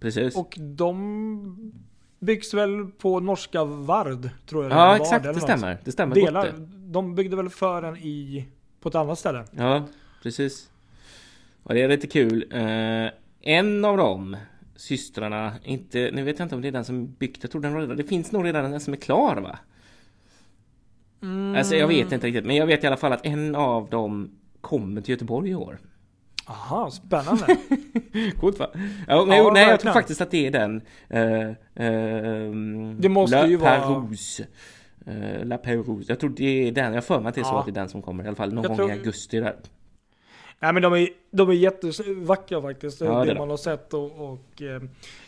Precis. Och de Byggs väl på norska Vard tror jag Ja exakt, det stämmer. Det stämmer Delar, De byggde väl för den i på ett annat ställe. Ja, precis. Och det är lite kul. Eh, en av dem systrarna, inte, nu vet jag inte om det är den som byggt, jag tror den redan, det finns nog redan en som är klar va? Mm. Alltså jag vet inte riktigt, men jag vet i alla fall att en av dem kommer till Göteborg i år. Aha, spännande. Coolt va? Ja, men, ja, nej, jag tror faktiskt att det är den. Uh, uh, det måste La ju Perouse. vara... Uh, La Perouse. Jag tror det är den. Jag för mig att det är så att det är den som kommer. I alla fall någon jag gång tror... i augusti där. Nej men de är, de är jättevackra faktiskt, Ja, det det, är de. man har sett och, och eh,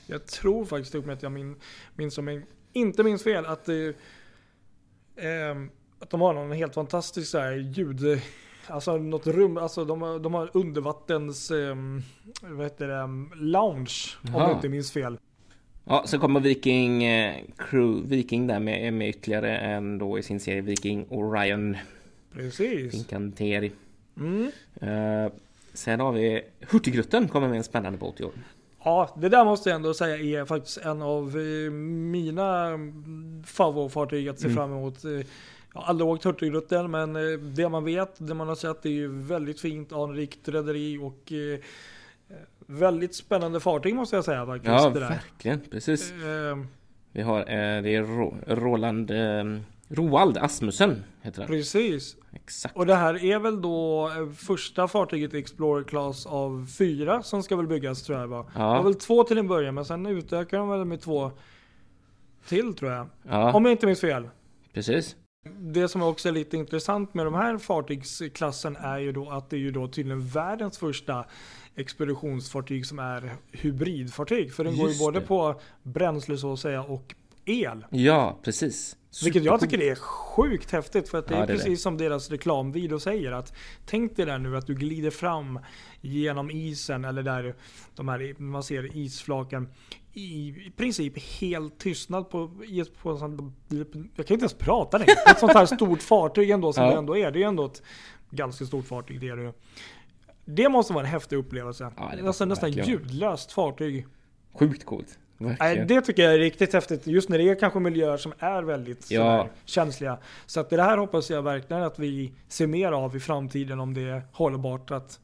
jag tror faktiskt upp med att jag min, minns som en, inte minns fel att, eh, att de har någon helt fantastisk så här, ljud, alltså något rum, alltså de, har- de har undervattens, eh, vad heter det, lounge om jag inte minns fel. Ja, så kommer Viking eh, Crew, Viking där med, med ytterligare en då i sin serie Viking Orion Precis. Incanteri. Mm. Eh, sen har vi Hurtigruten kommer med en spännande båt i år. Ja, det där måste jag ändå säga är faktiskt en av eh, mina favoritfartyg att se Mm. fram emot. Jag har aldrig åkt Hurtigruten men eh, det man vet, det man har sett är ju väldigt fint, anrikt rederi och eh, väldigt spännande fartyg måste jag säga faktiskt. Ja, det verkligen. Precis. Eh, Vi har, eh, det är Ro, Roland eh, Roald Asmussen heter han. Precis. Exakt. Och det här är väl då första fartyget i Explorer Class av fyra som ska väl byggas tror jag va? Det var Ja, väl två till en början men sen utökar de väl med två till tror jag. ja Om jag inte minns fel. precis. Det som också är lite intressant med de här fartygsklassen är ju då att det är ju då tydligen världens första expeditionsfartyg som är hybridfartyg. För den går ju Just både det. på bränsle så att säga och el. Ja, precis. Vilket jag tycker är sjukt häftigt för att det Ja, är det är det. precis som deras reklamvideo säger att Tänk dig där nu att du glider fram genom isen eller där de här, man ser isflaken i, i princip helt tystnad på, på en sån, jag kan inte ens prata längre. Ett sånt här stort fartyg ändå som Ja. det ändå är. Det är ju ändå ett ganska stort fartyg det är det. Det måste vara en häftig upplevelse. Ja, det måste nästan verkligen. ljudlöst fartyg. Sjukt coolt. Nej, det tycker jag är riktigt häftigt. Just när det är kanske miljöer som är väldigt Ja. sådär känsliga. Så att det här hoppas jag verkligen att vi ser mer av i framtiden om det är hållbart att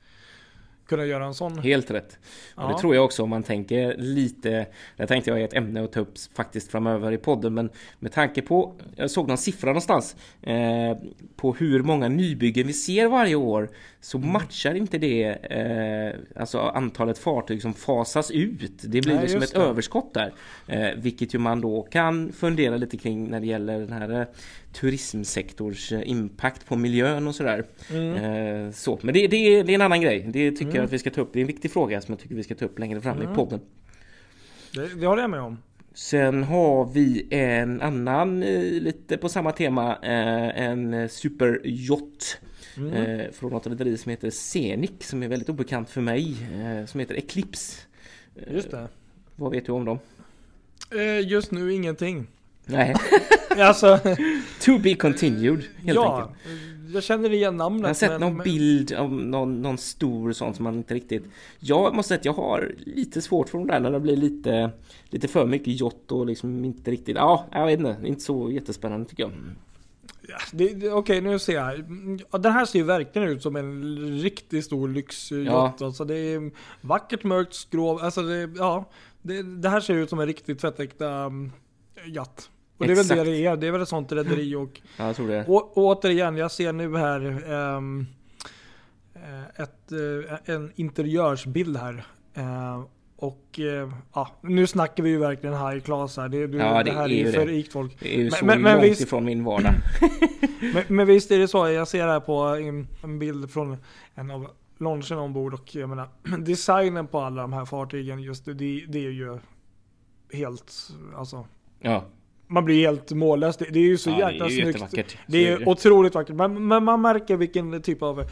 kunna göra en sån. Helt rätt. Och Ja. det tror jag också om man tänker lite. Det tänkte jag är ett ämne att ta upp faktiskt framöver i podden. Men med tanke på. Jag såg någon siffra någonstans. Eh, på hur många nybyggen vi ser varje år. Så Mm. matchar inte det. Eh, alltså antalet fartyg som fasas ut. Det blir Nej, liksom ett det. överskott där. Eh, vilket ju man då kan fundera lite kring när det gäller den här eh, turismsektors eh, impact på miljön och sådär. Mm. Eh, så. Men det, det, det är en annan grej. Det tycker Mm. jag att vi ska ta upp. Det är en viktig fråga som jag tycker vi ska ta upp längre fram Mm. i podden. Det, det håller jag med om. Sen har vi en annan eh, lite på samma tema. Eh, en superyacht. Mm. Eh, från något rederi som heter Scenic som är väldigt obekant för mig. Som heter Eclipse. Just det. Vad vet du om dem? Just nu ingenting. Nej. Alltså, to be continued helt ja. enkelt. Jag känner igen namnet. Jag har sett men- någon men- bild av någon, någon stor sån som man inte riktigt... Jag måste säga att jag har lite svårt för de där när det blir lite, lite för mycket jott och liksom inte riktigt... Ja, jag vet inte. Inte så jättespännande tycker jag. Ja, Okej, nu ser jag. Mm, Ja, den här ser ju verkligen ut som en riktigt stor lyxyacht. Ja. Alltså det är vackert mörkt skrov. Alltså det, ja, det, det här ser ut som en riktigt tvättäkta um, yacht. Och det är väl det det är. Det är väl ett sånt rederi och, Ja, jag tror det. och, och återigen, jag ser nu här eh, ett, eh, en interiörsbild här. Eh, och ja, nu snackar vi ju verkligen high class här. Det, det, Ja, det det här är ju för rikt folk. Det är ju Men- så men- men långt visst- ifrån min vardag. Men, men visst är det så, jag ser här på en, bild från en av launchen ombord och jag menar designen på alla de här fartygen just det, det, det är ju helt, alltså Ja, man blir helt mållös. Det, det är ju så ja det jäkla är ju snyggt. jättevackert. Det är ju otroligt vackert. Men, men man märker vilken typ av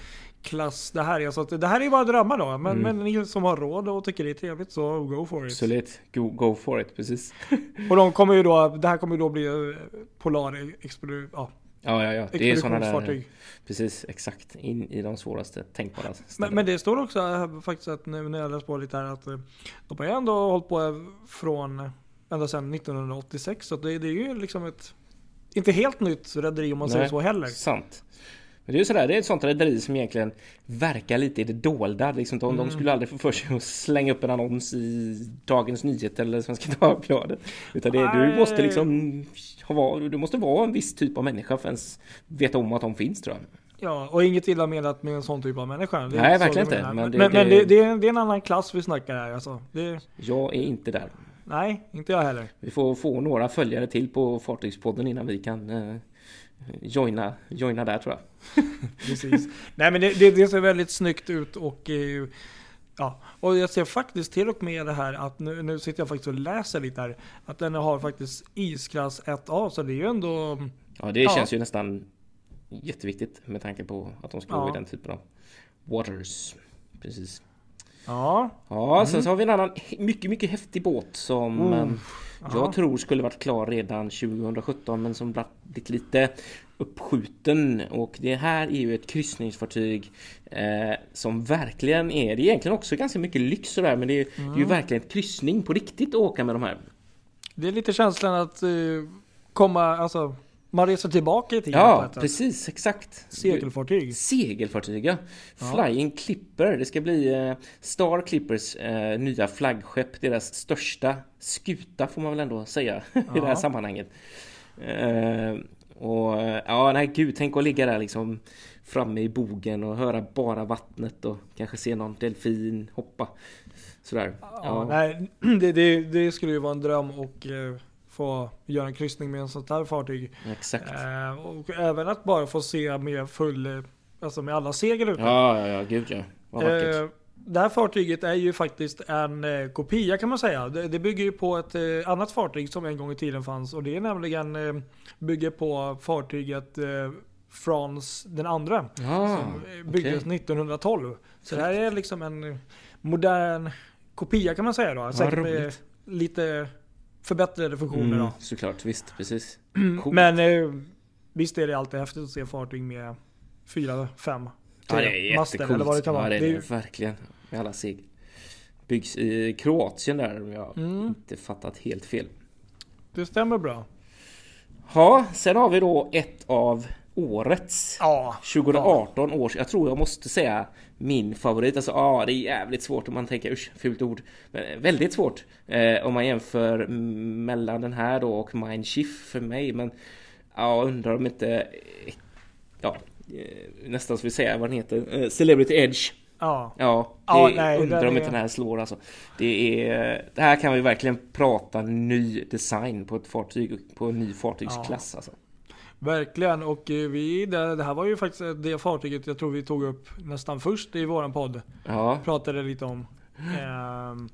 klass det här är. Så att det här är bara drömmar då. Men, Mm. men ni som har råd och tycker det är trevligt så go for it. Absolut. Go, go for it, precis. Och de kommer ju då, det här kommer ju då bli eh, Polar Expedition, ja, Ja, ja, ja. Det är sådana där... Precis, exakt. In i de svåraste tänkbara Men, ställena. men det står också här, faktiskt att nu när jag läste på lite här att eh, de har ju ändå hållit på från ända sedan 1986 så det, det är ju liksom ett inte helt nytt rederi om man säger Nej. så heller. Sant. Men det är ju sådär, det är ett sånt rederi som egentligen verkar lite i det dolda. Liksom, de, Mm. de skulle aldrig få för sig att slänga upp en annons i Dagens Nyheter eller Svenska Dagbladet. Utan det, du måste liksom ha, du måste vara en viss typ av människa för att ens veta om att de finns tror jag. Ja, och inget illa menat med en sån typ av människa. Nej, verkligen inte. Men Men, det- men, men det- det, det, är, det är en annan klass vi snackar här alltså. Jag är inte där. Nej, inte jag heller. Vi får få några följare till på Fartygspodden innan vi kan eh, joina, joina där tror jag. Precis. Nej men det, det, det ser väldigt snyggt ut och eh, Ja, och jag ser faktiskt till och med det här att nu, nu sitter jag faktiskt och läser lite här. Att den har faktiskt isklass 1A så det är ju ändå... Ja det känns ju nästan jätteviktigt med tanke på att de ska ja. gå i den typen av waters. Precis. Ja. Ja, mm. sen så har vi en annan mycket, mycket häftig båt som oh. jag tror skulle varit klar redan 2017 men som blivit lite uppskjuten och det här är ju ett kryssningsfartyg eh, som verkligen är, det är egentligen också ganska mycket lyx sådär men det är, mm. det är ju verkligen ett kryssning på riktigt att åka med de här. Det är lite känslan att uh, komma, alltså man reser tillbaka i tiden Ja, precis, exakt. Segelfartyg. Segelfartyg, ja. Flying Clipper. Det ska bli eh, Star Clippers eh, nya flaggskepp. Deras största skuta får man väl ändå säga i det här sammanhanget. Eh, och ja, nej gud, tänk att ligga där liksom framme i bogen och höra bara vattnet och kanske se någon delfin hoppa. Sådär. Ja, ja. nej, det, det, det, skulle ju vara en dröm och eh, få göra en kryssning med en sånt här fartyg. Exakt. Eh, och även att bara få se med full, alltså med alla segel ute. Ja, ja, ja, gud ja. Vad vackert. Eh, det här fartyget är ju faktiskt en eh, kopia kan man säga. Det, det, bygger ju på ett eh, annat fartyg som en gång i tiden fanns. Och det är nämligen eh, bygger på fartyget eh, Frans den andra. Ah, som byggdes okay. 1912. Så det här är liksom en modern kopia kan man säga då. Säkert med lite förbättrade funktioner mm, då. Såklart, visst, precis. Men eh, visst är det alltid häftigt att se fartyg med fyra, fem Ja, det är master, eller vad det kan vara. Ja, det är det, ju... verkligen. Med alla segel. Byggs i Kroatien där om jag mm. inte fattat helt fel. Det stämmer bra. Ja, sen har vi då ett av årets ja, 2018 ja. års, jag tror jag måste säga min favorit. Alltså ja, det är jävligt svårt om man tänker usch, fult ord. Men väldigt svårt eh, om man jämför mellan den här då och Mindshift för mig. Men ja, undrar om inte ja, eh, nästan så vi säga vad den heter. Eh, Celebrity Edge. Ja. Ja, det ja, nej, undrar om inte den här slår alltså. Det är... Det här kan vi verkligen prata ny design på ett fartyg, på en ny fartygsklass ja. alltså. Verkligen och eh, vi, det, här var ju faktiskt det fartyget jag tror vi tog upp nästan först i våran podd. Ja. Pratade lite om. Ehm,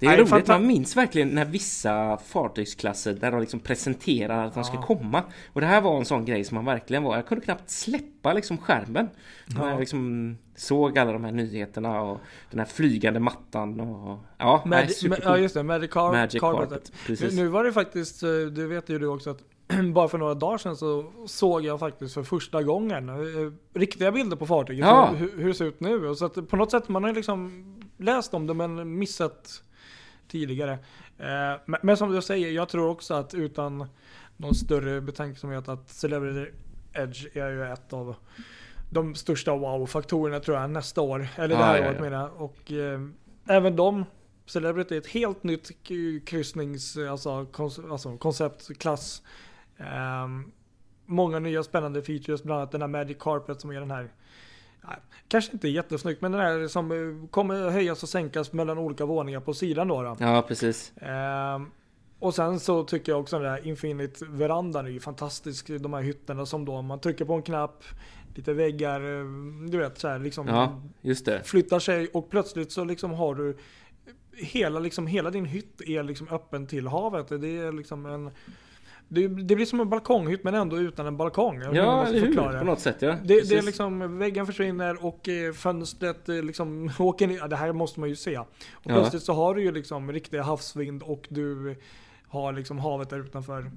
det är roligt, man minns verkligen när vissa fartygsklasser där de liksom presenterar att de ja. ska komma. Och det här var en sån grej som man verkligen var, jag kunde knappt släppa liksom skärmen. Ja. Jag liksom såg alla de här nyheterna och den här flygande mattan och ja, Mad nej, ja just det, Magic, Car Magic Carpet. Carpet nu, nu var det faktiskt, eh, det vet ju du också att bara för några dagar sedan så såg jag faktiskt för första gången eh, riktiga bilder på fartyget. Ja. Hur, hur det ser ut nu. Så att på något sätt, man har liksom läst om det men missat tidigare. Eh, men som du säger, jag tror också att utan någon större betänksamhet att Celebrity Edge är ju ett av de största wow-faktorerna tror jag nästa år. Eller det här ja, året ja. menar jag. Och eh, även de Celebrity är ett helt nytt kryssnings, alltså, alltså konceptklass. Um, många nya spännande features, bland annat den här Magic Carpet som är den här Kanske inte jättesnyggt men den här som eh, kommer höjas och sänkas mellan olika våningar på sidan då. då. Ja precis. Um, och sen så tycker jag också den där Infinite verandan är ju fantastisk. De här hytterna som då man trycker på en knapp, lite väggar, eh, du vet så här liksom. Ja, just det. Flyttar sig och plötsligt så liksom har du hela, liksom, hela din hytt är liksom öppen till havet. Det är liksom en det, det, blir som en balkonghytt men ändå utan en balkong. Ja, eller hur? På något sätt ja. Det, det, är liksom, väggen försvinner och eh, fönstret eh, liksom åker ner. Det här måste man ju se. Och ja. plötsligt så har du ju liksom riktig havsvind och du har liksom havet där utanför.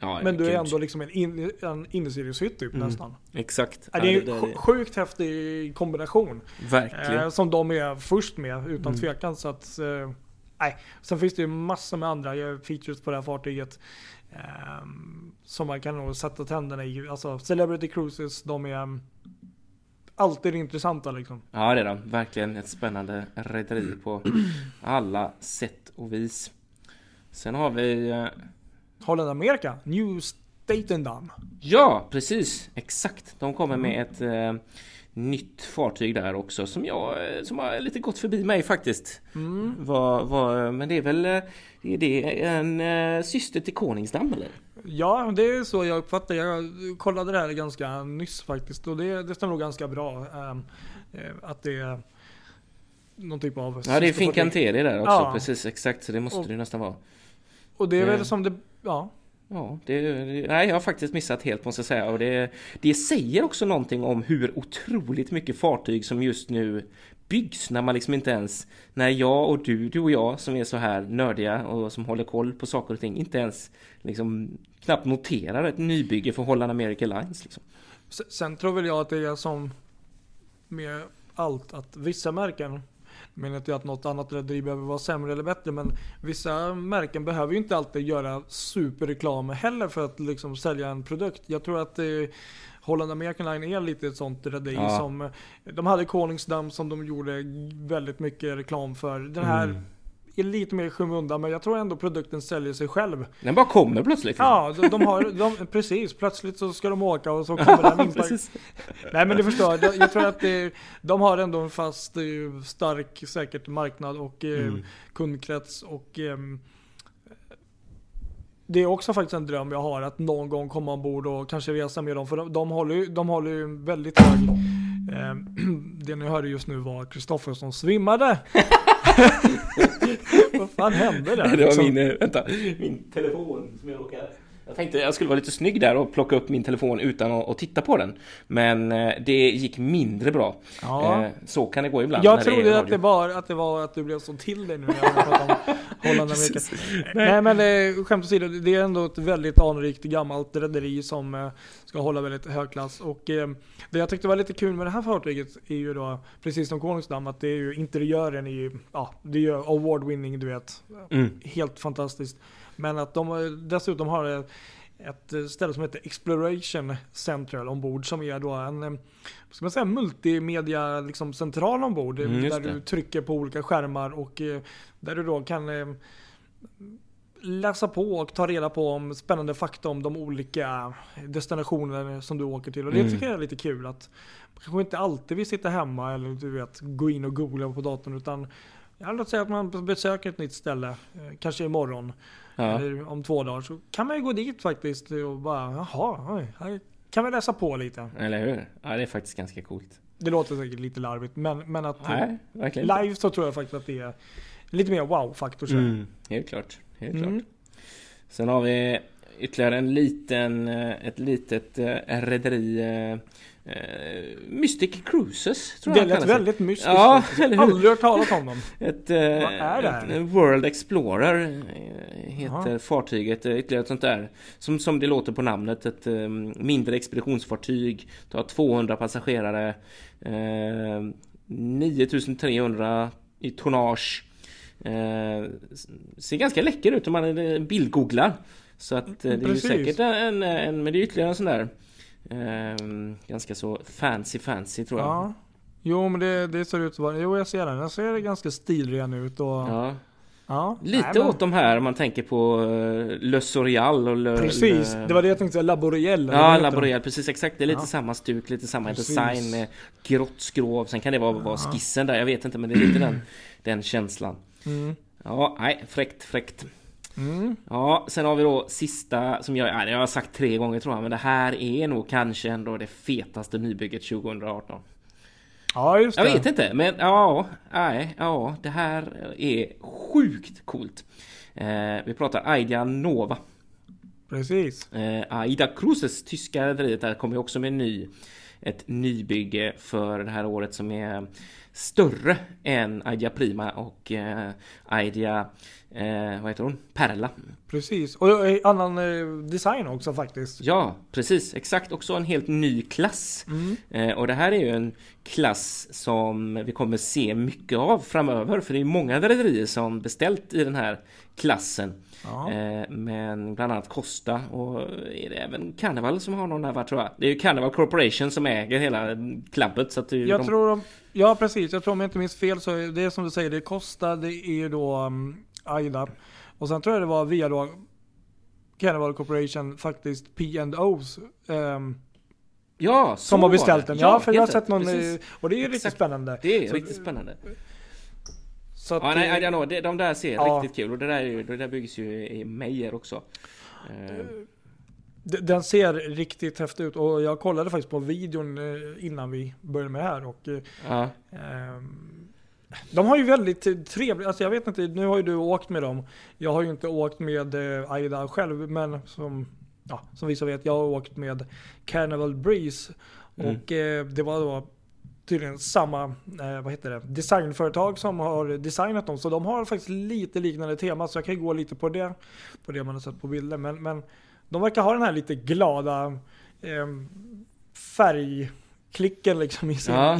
Ja, men du är ändå liksom en, in, en innesiriushytt typ mm. nästan. Exakt. Ja, det är en sjukt häftig kombination. Verkligen. Eh, som de är först med utan mm. tvekan. Så att, eh, nej. Sen finns det ju massor med andra features på det här fartyget. Um, som man kan nog sätta tänderna i. Alltså Celebrity Cruises, de är um, alltid intressanta liksom. Ja det är de. Verkligen ett spännande rederi på alla sätt och vis. Sen har vi... Uh... Holland Amerika, New Statendam. Ja, precis. Exakt. De kommer med ett eh, nytt fartyg där också som jag som har lite gått förbi mig faktiskt. Mm. Var, var, men det är väl är det en eh, syster till Koningsdamm eller? Ja, det är så jag uppfattar Jag kollade det här ganska nyss faktiskt och det, det stämmer nog ganska bra. Um, att det är någon typ av... Ja, det är Fincantieri där också. Ja. Precis, exakt. Så det måste och, det nästan vara. Och det är väl som det... Ja. Ja, det, nej, jag har faktiskt missat helt måste jag säga. Och det, det säger också någonting om hur otroligt mycket fartyg som just nu byggs när man liksom inte ens när jag och du, du och jag som är så här nördiga och som håller koll på saker och ting inte ens liksom knappt noterar ett nybygge för Holland America Lines. Liksom. Sen tror väl jag att det är som med allt att vissa märken menar inte att något annat rederi behöver vara sämre eller bättre men vissa märken behöver ju inte alltid göra superreklam heller för att liksom sälja en produkt. Jag tror att eh, Holland American Line är lite ett sånt rederi ja. som de hade Koningsdamm som de gjorde väldigt mycket reklam för. Den här mm är lite mer i skymundan men jag tror ändå produkten säljer sig själv. Den bara kommer plötsligt. Ja, de, de har, de, precis. Plötsligt så ska de åka och så kommer den in. Nej men du förstår, jag, jag tror att det, de har ändå en fast, eh, stark, säkert marknad och eh, mm. kundkrets och ehm, det är också faktiskt en dröm jag har att någon gång komma ombord och kanske resa med dem. För de, de håller ju de håller ju väldigt hög... Eh, det ni hörde just nu var Kristoffer som svimmade. Vad fan hände där? Det var liksom? min, eh, vänta, min telefon som jag råkade jag tänkte jag skulle vara lite snygg där och plocka upp min telefon utan att, att titta på den. Men eh, det gick mindre bra. Ja. Eh, så kan det gå ibland. Jag trodde att, det var, att det var att du blev så till dig nu när jag pratade om Holland Amerika. Nej. Nej men skämt åsido, det är ändå ett väldigt anrikt gammalt rederi som ska hålla väldigt hög klass. Och det jag tyckte var lite kul med det här fartyget är ju då, precis som Konungsdamm, att det är ju interiören är ju, ja, det är ju award winning du vet. Mm. Helt fantastiskt. Men att de dessutom har ett ställe som heter Exploration Central ombord som är då en ska man säga, multimedia liksom, central ombord. Mm, där det. du trycker på olika skärmar och eh, där du då kan eh, läsa på och ta reda på om spännande fakta om de olika destinationer som du åker till. Och det mm. tycker jag är lite kul att man kanske inte alltid vill sitta hemma eller du vet, gå in och googla på datorn utan Ja, låt säga att man besöker ett nytt ställe, eh, kanske imorgon ja. eller om två dagar. Så kan man ju gå dit faktiskt och bara, jaha, oj, här kan vi läsa på lite. Eller hur? Ja, det är faktiskt ganska coolt. Det låter säkert lite larvigt, men, men att Nej, verkligen live så tror jag faktiskt att det är lite mer wow-faktor. Mm, helt klart. Helt mm. klart. Sen har vi ytterligare en liten, eh, ett litet eh, rederi Uh, Mystic Cruises tror Det lät väldigt mystiskt. Ja, eller hur? Aldrig hört talas om dem. Ett, uh, Vad är det här? Ett World Explorer heter Aha. fartyget. Ytterligare ett sånt där. Som, som det låter på namnet. Ett mindre expeditionsfartyg. Det har 200 passagerare. 9300 i tonnage. ser ganska läcker ut om man bildgooglar. Så att det är ju säkert en, en, men det är ytterligare en sån där Ehm, ganska så fancy fancy tror jag. Ja. Jo men det, det ser ut som, jo jag ser den. Den ser ganska stilren ut och ja. Ja, Lite nej, men... åt de här om man tänker på uh, Le Sorial och Le, Precis, Le... det var det jag tänkte säga, Laboriel Ja, Laboriel, precis exakt. Det är lite ja. samma stuk, lite samma precis. design med grått skrov. Sen kan det vara, vara skissen där, jag vet inte men det är lite den, den känslan. Mm. Ja, nej, fräckt, fräckt. Mm. Ja, sen har vi då sista som jag, jag har sagt tre gånger tror jag, men det här är nog kanske ändå det fetaste nybygget 2018. Ja, just det. Jag vet inte, men ja, nej, ja, det här är sjukt coolt. Eh, vi pratar Aida Nova. Precis. Eh, Aida Cruises, tyska rederiet, där kommer också med en ny, ett nybygge för det här året som är större än Idea Prima och eh, Idea eh, vad heter hon? Perla. Precis, och eh, annan eh, design också faktiskt. Ja, precis. Exakt, också en helt ny klass. Mm. Eh, och det här är ju en klass som vi kommer se mycket av framöver. För det är många rederier som beställt i den här klassen. Eh, men bland annat Costa och är det även Carnival som har någon va, tror jag. Det är ju Carnival Corporation som äger hela. Så att jag de... tror de, Ja precis, jag tror om jag inte minns fel så är det som du säger, det är Costa, det är då um, Aida. Och sen tror jag det var via då Carnival Corporation faktiskt P&O's ehm, Ja, som har beställt den. Ja, för jag har sett någon, Precis. eh, och det är ju riktigt spännande. Det är Så- riktigt spännande. Så att, Ja, nej, I don't know. De där ser Ja. riktigt kul och det där, ju, det där byggs ju i Meijer också. Eh, Den ser riktigt häftig ut och jag kollade faktiskt på videon eh, innan vi började med det här och ja. ehm, de har ju väldigt trevligt, alltså jag vet inte, nu har ju du åkt med dem. Jag har ju inte åkt med eh, Aida själv, men som, ja, som vissa vet, jag har åkt med Carnival Breeze. Mm. Och eh, det var då tydligen samma, eh, vad heter det, designföretag som har designat dem. Så de har faktiskt lite liknande tema, så jag kan gå lite på det, på det man har sett på bilder. Men, men de verkar ha den här lite glada eh, färgklicken liksom i sin Ja.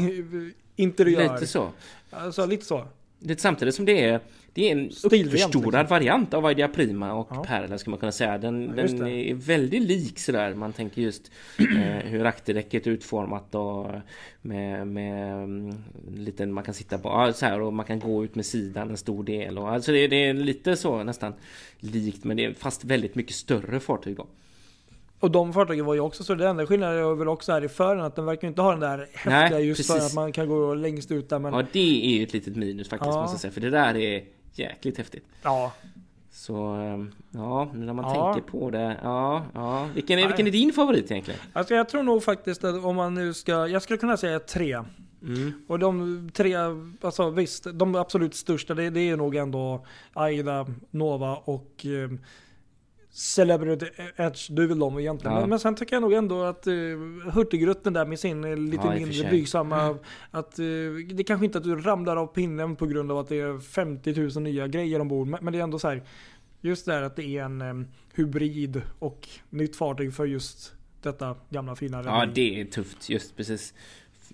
interiör. Lite så. Alltså lite så. Lite samtidigt som det är det är en uppförstorad liksom. variant av Idea Prima och Ja. Perla skulle man kunna säga. Den, Ja, den är väldigt lik sådär. Man tänker just eh, hur akterdäcket är utformat och med, med mm, liten, man kan sitta på, så här och man kan gå ut med sidan en stor del. Och, alltså det, det är lite så nästan likt men det är fast väldigt mycket större fartyg då. Och de fartygen var ju också så. Det enda skillnaden är väl också här i fören att den verkar inte ha den där häftiga Nej, just för att man kan gå längst ut där. Men Ja det är ju ett litet minus faktiskt Ja. måste jag säga. För det där är jäkligt häftigt. ja, Så eh, ja, när man Ja. tänker på det. Ja, ja. Vilken, är, vilken är din favorit egentligen? alltså jag tror nog faktiskt att om man nu ska, jag skulle kunna säga tre. Mm. Och de tre, alltså visst, de absolut största det, det är nog ändå Aida, Nova och eh, Celebrity Edge, det är väl de egentligen. Ja. Men, men sen tycker jag nog ändå att uh, Hurtigruten där med sin eh, lite Ja, mindre blygsamma, att eh, det kanske inte att du ramlar av pinnen på grund av att det är 50 000 nya grejer ombord. Men, men det är ändå så här, just det här att det är en em, hybrid och nytt fartyg för just detta gamla fina Ja, rederi. det är tufft. Just precis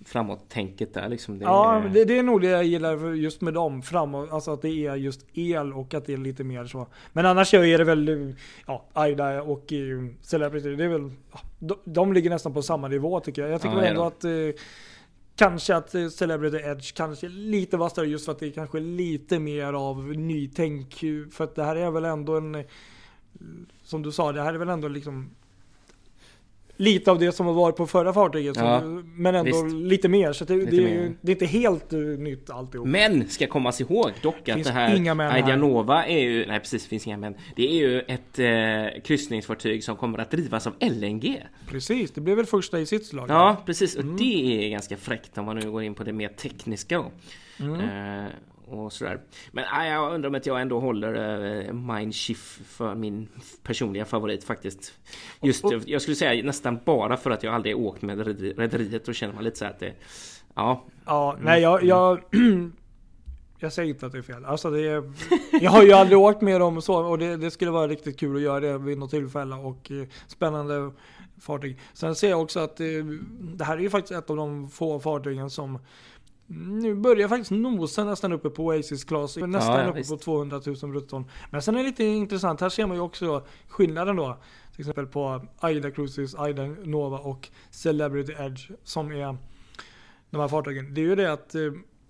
framåt-tänket där liksom. Det Ja, är... det, det är nog det jag gillar just med dem framåt. Alltså att det är just el och att det är lite mer så. Men annars är det väl, ja, Aida och eh, Celebrity, det är väl, ja, de, de ligger nästan på samma nivå tycker jag. Jag tycker Ja, ändå att eh, Kanske att eh, Celebrity Edge kanske lite vassare just för att det är kanske lite mer av nytänk. För att det här är väl ändå en, som du sa, det här är väl ändå liksom Lite av det som varit på förra fartyget. så- Ja, men ändå visst. lite mer. Så det, Lite det, är, mer. det är inte helt uh, nytt alltihop. Men ska kommas ihåg dock att det här. Ideanova är ju, nej precis det finns inga män. Det är ju ett eh, kryssningsfartyg som kommer att drivas av LNG. Precis, det blev väl första i sitt slag. Ja precis och Mm. det är ganska fräckt om man nu går in på det mer tekniska. Mm. Eh, och sådär. Men nej, jag undrar om att jag ändå håller eh, Mindshift för min personliga favorit faktiskt. Just Och- och- jag skulle säga nästan bara för att jag aldrig åkt med rederi- rederiet. Då känner man lite så här att det Ja, Ja, nej jag, jag, jag säger inte att det är fel. Alltså det är, jag har ju aldrig åkt med dem och så och det, det skulle vara riktigt kul att göra det vid något tillfälle och eh, spännande fartyg. Sen ser jag också att eh, det här är ju faktiskt ett av de få fartygen som nu börjar faktiskt nosa nästan uppe på Oasis Class. Nästan Ja, uppe visst. på 200 000 brutton. Men sen är det lite intressant. Här ser man ju också skillnaden då. Till exempel på Aida Cruises, Aida Nova och Celebrity Edge. Som är de här fartygen. Det är ju det att eh,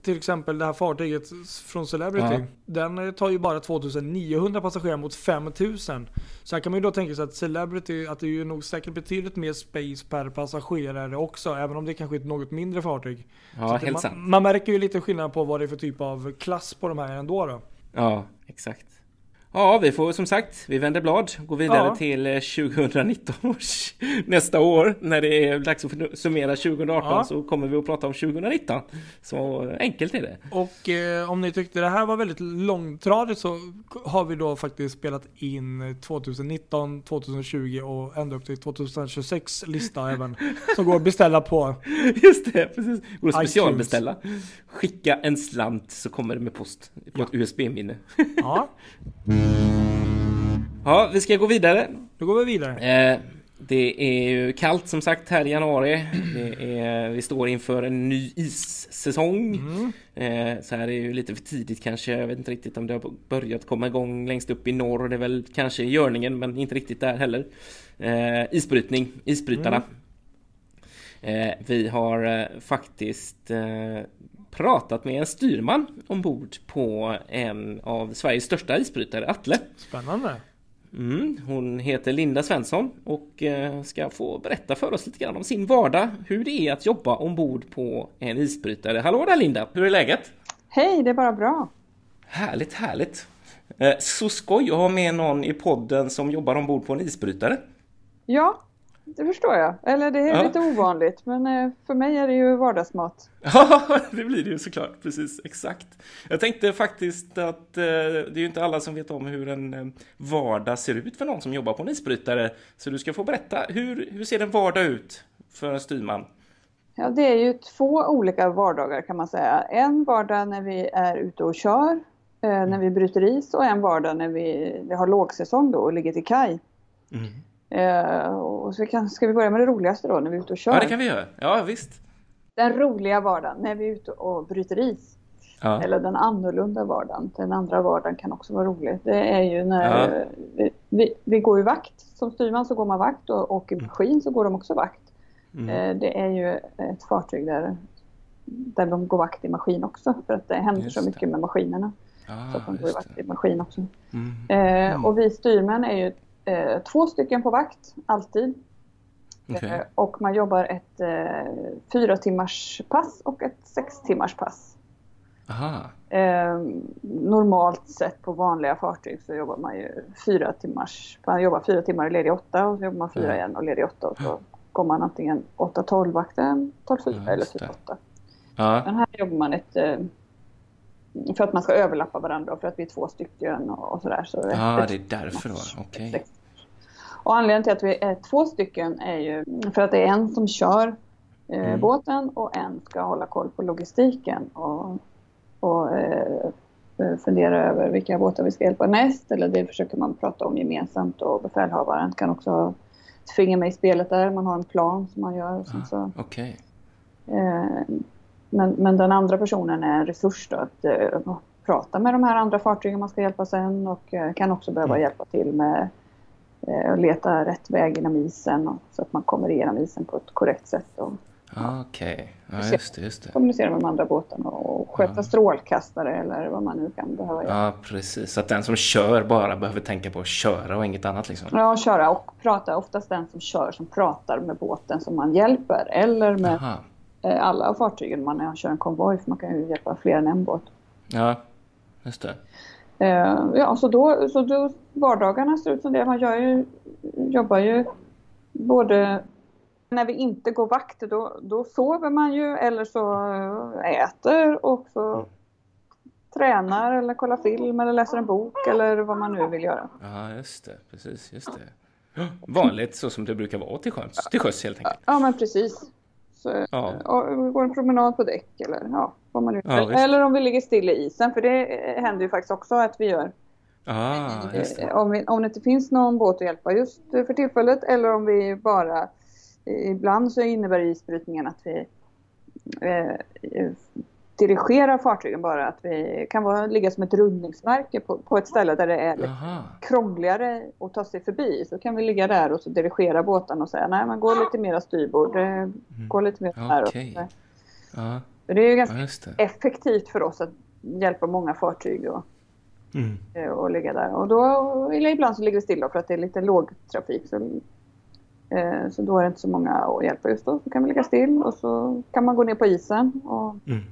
till exempel det här fartyget från Celebrity. Ja. Den tar ju bara 2900 passagerare mot 5000. Så här kan man ju då tänka sig att Celebrity, att det är ju nog säkert betydligt mer space per passagerare också. Även om det kanske är ett något mindre fartyg. Ja helt man, sant. man märker ju lite skillnad på vad det är för typ av klass på de här ändå då. Ja, exakt. Ja, vi får som sagt, vi vänder blad, går vidare Ja. till eh, 2019 års nästa år. När det är dags att summera 2018 Ja. så kommer vi att prata om 2019. Så enkelt är det. Och eh, om ni tyckte det här var väldigt långtradigt så har vi då faktiskt spelat in 2019, 2020 och ända upp till 2026 lista även. Som går att beställa på. Just det, precis. Går att specialbeställa. Skicka en slant så kommer det med post på ett USB-minne. Ja, Ja, vi ska gå vidare. då går vi vidare. Eh, det är ju kallt som sagt här i januari. Är, vi står inför en ny issäsong. Mm. Eh, så här är ju lite för tidigt kanske. Jag vet inte riktigt om det har börjat komma igång längst upp i norr. Det är väl kanske i görningen men inte riktigt där heller. Eh, isbrytning, isbrytarna. Eh, vi har eh, faktiskt eh, pratat med en styrman ombord på en av Sveriges största isbrytare, Atle. Spännande. Mm, hon heter Linda Svensson och eh, ska få berätta för oss lite grann om sin vardag, hur det är att jobba ombord på en isbrytare. Hallå där Linda, hur är läget? Hej, det är bara bra. Härligt, härligt. Eh, så skoj att ha med någon i podden som jobbar ombord på en isbrytare. Ja, det förstår jag. Eller det är ja. lite ovanligt, men eh, för mig är det ju vardagsmat. Ja, det blir det ju såklart. Precis, exakt. Jag tänkte faktiskt att eh, det är ju inte alla som vet om hur en eh, vardag ser ut för någon som jobbar på en isbrytare. Så du ska få berätta, hur, hur ser en vardag ut för en styrman? Ja, det är ju två olika vardagar kan man säga. En vardag när vi är ute och kör, när vi bryter is och en vardag när vi, vi har lågsäsong då och ligger till kaj. Mm. Eh, och så kan, ska vi börja med det roligaste då, när vi är ute och kör? Ja, det kan vi göra. Ja, visst. Den roliga vardagen, när vi är ute och bryter is. Ja. Eller den annorlunda vardagen. Den andra vardagen kan också vara rolig. Det är ju när ja. vi, vi, vi, går i vakt. Som styrman så går man vakt och, och i maskin så går de också vakt. Mm. Eh, det är ju ett fartyg där, där de går vakt i maskin också. För att det händer just så mycket det. med maskinerna. Ah, så att de går i vakt i maskin också. Mm. Eh, mm. och vi styrmän är ju eh, två stycken på vakt, alltid. Okay. Eh, och man jobbar ett eh, fyra timmars pass och ett sex timmars pass. Eh, normalt sett på vanliga fartyg så jobbar man ju fyra timmars, man jobbar fyra timmar och ledig åtta och så jobbar man fyra igen och ledig åtta och så går man antingen 8-12 vakten, 12-4 ja, eller 4-8. Ja. Men här jobbar man ett eh, för att man ska överlappa varandra och för att vi är två stycken och, och sådär. Så ja, det är därför då. Okej. Okay. Och anledningen till att vi är två stycken är ju för att det är en som kör eh, mm. båten och en ska hålla koll på logistiken och, och eh, fundera över vilka båtar vi ska hjälpa näst. Eller det försöker man prata om gemensamt och befälhavaren kan också ha ett finger med i spelet där. Man har en plan som man gör. Och ah, så, okay. eh, men, men den andra personen är en resurs då, att eh, prata med de här andra fartygen man ska hjälpa sen och eh, kan också behöva mm. hjälpa till med Eh, och leta rätt väg genom isen och, så att man kommer igenom isen på ett korrekt sätt. Och, ah, Okej, okay. ja, just det, just det. Kommunicera med de andra båtarna och sköta ja. strålkastare eller vad man nu kan behöva göra. Ja, precis. Så att den som kör bara behöver tänka på att köra och inget annat liksom? Ja, köra och prata. Oftast den som kör som pratar med båten som man hjälper eller med Aha. Eh, alla fartygen man kör en konvoj för man kan ju hjälpa fler än en båt. Ja, just det. Eh, ja, så då, så då vardagarna ser ut som det. Man gör ju, jobbar ju både när vi inte går vakt då, då sover man ju eller så äter och så tränar eller kollar film eller läser en bok eller vad man nu vill göra. Ja, just det. Precis, just det. Vanligt så som det brukar vara till sjöss, till sjöss helt enkelt. Ja, men precis. Så, ja. går en promenad på däck eller ja, vad man nu ja, Eller om vi ligger still i isen, för det händer ju faktiskt också att vi gör. Ah, om, vi, om det inte finns någon båt att hjälpa just för tillfället eller om vi bara Ibland så innebär isbrytningen att vi eh, dirigera fartygen bara. Att vi kan vara, ligga som ett rundningsmärke på, på ett ställe där det är Aha. krångligare att ta sig förbi. Så kan vi ligga där och så dirigera båten och säga nej men gå lite mera styrbord, mm. gå lite mer här. Okay. Uh. Det är ju ganska ja, effektivt för oss att hjälpa många fartyg och, mm. Eh, och ligga där. Och då, eller ibland så ligger det stilla för att det är lite lågtrafik. Så, eh, så då är det inte så många att hjälpa just då. Så kan vi ligga still och så kan man gå ner på isen och mm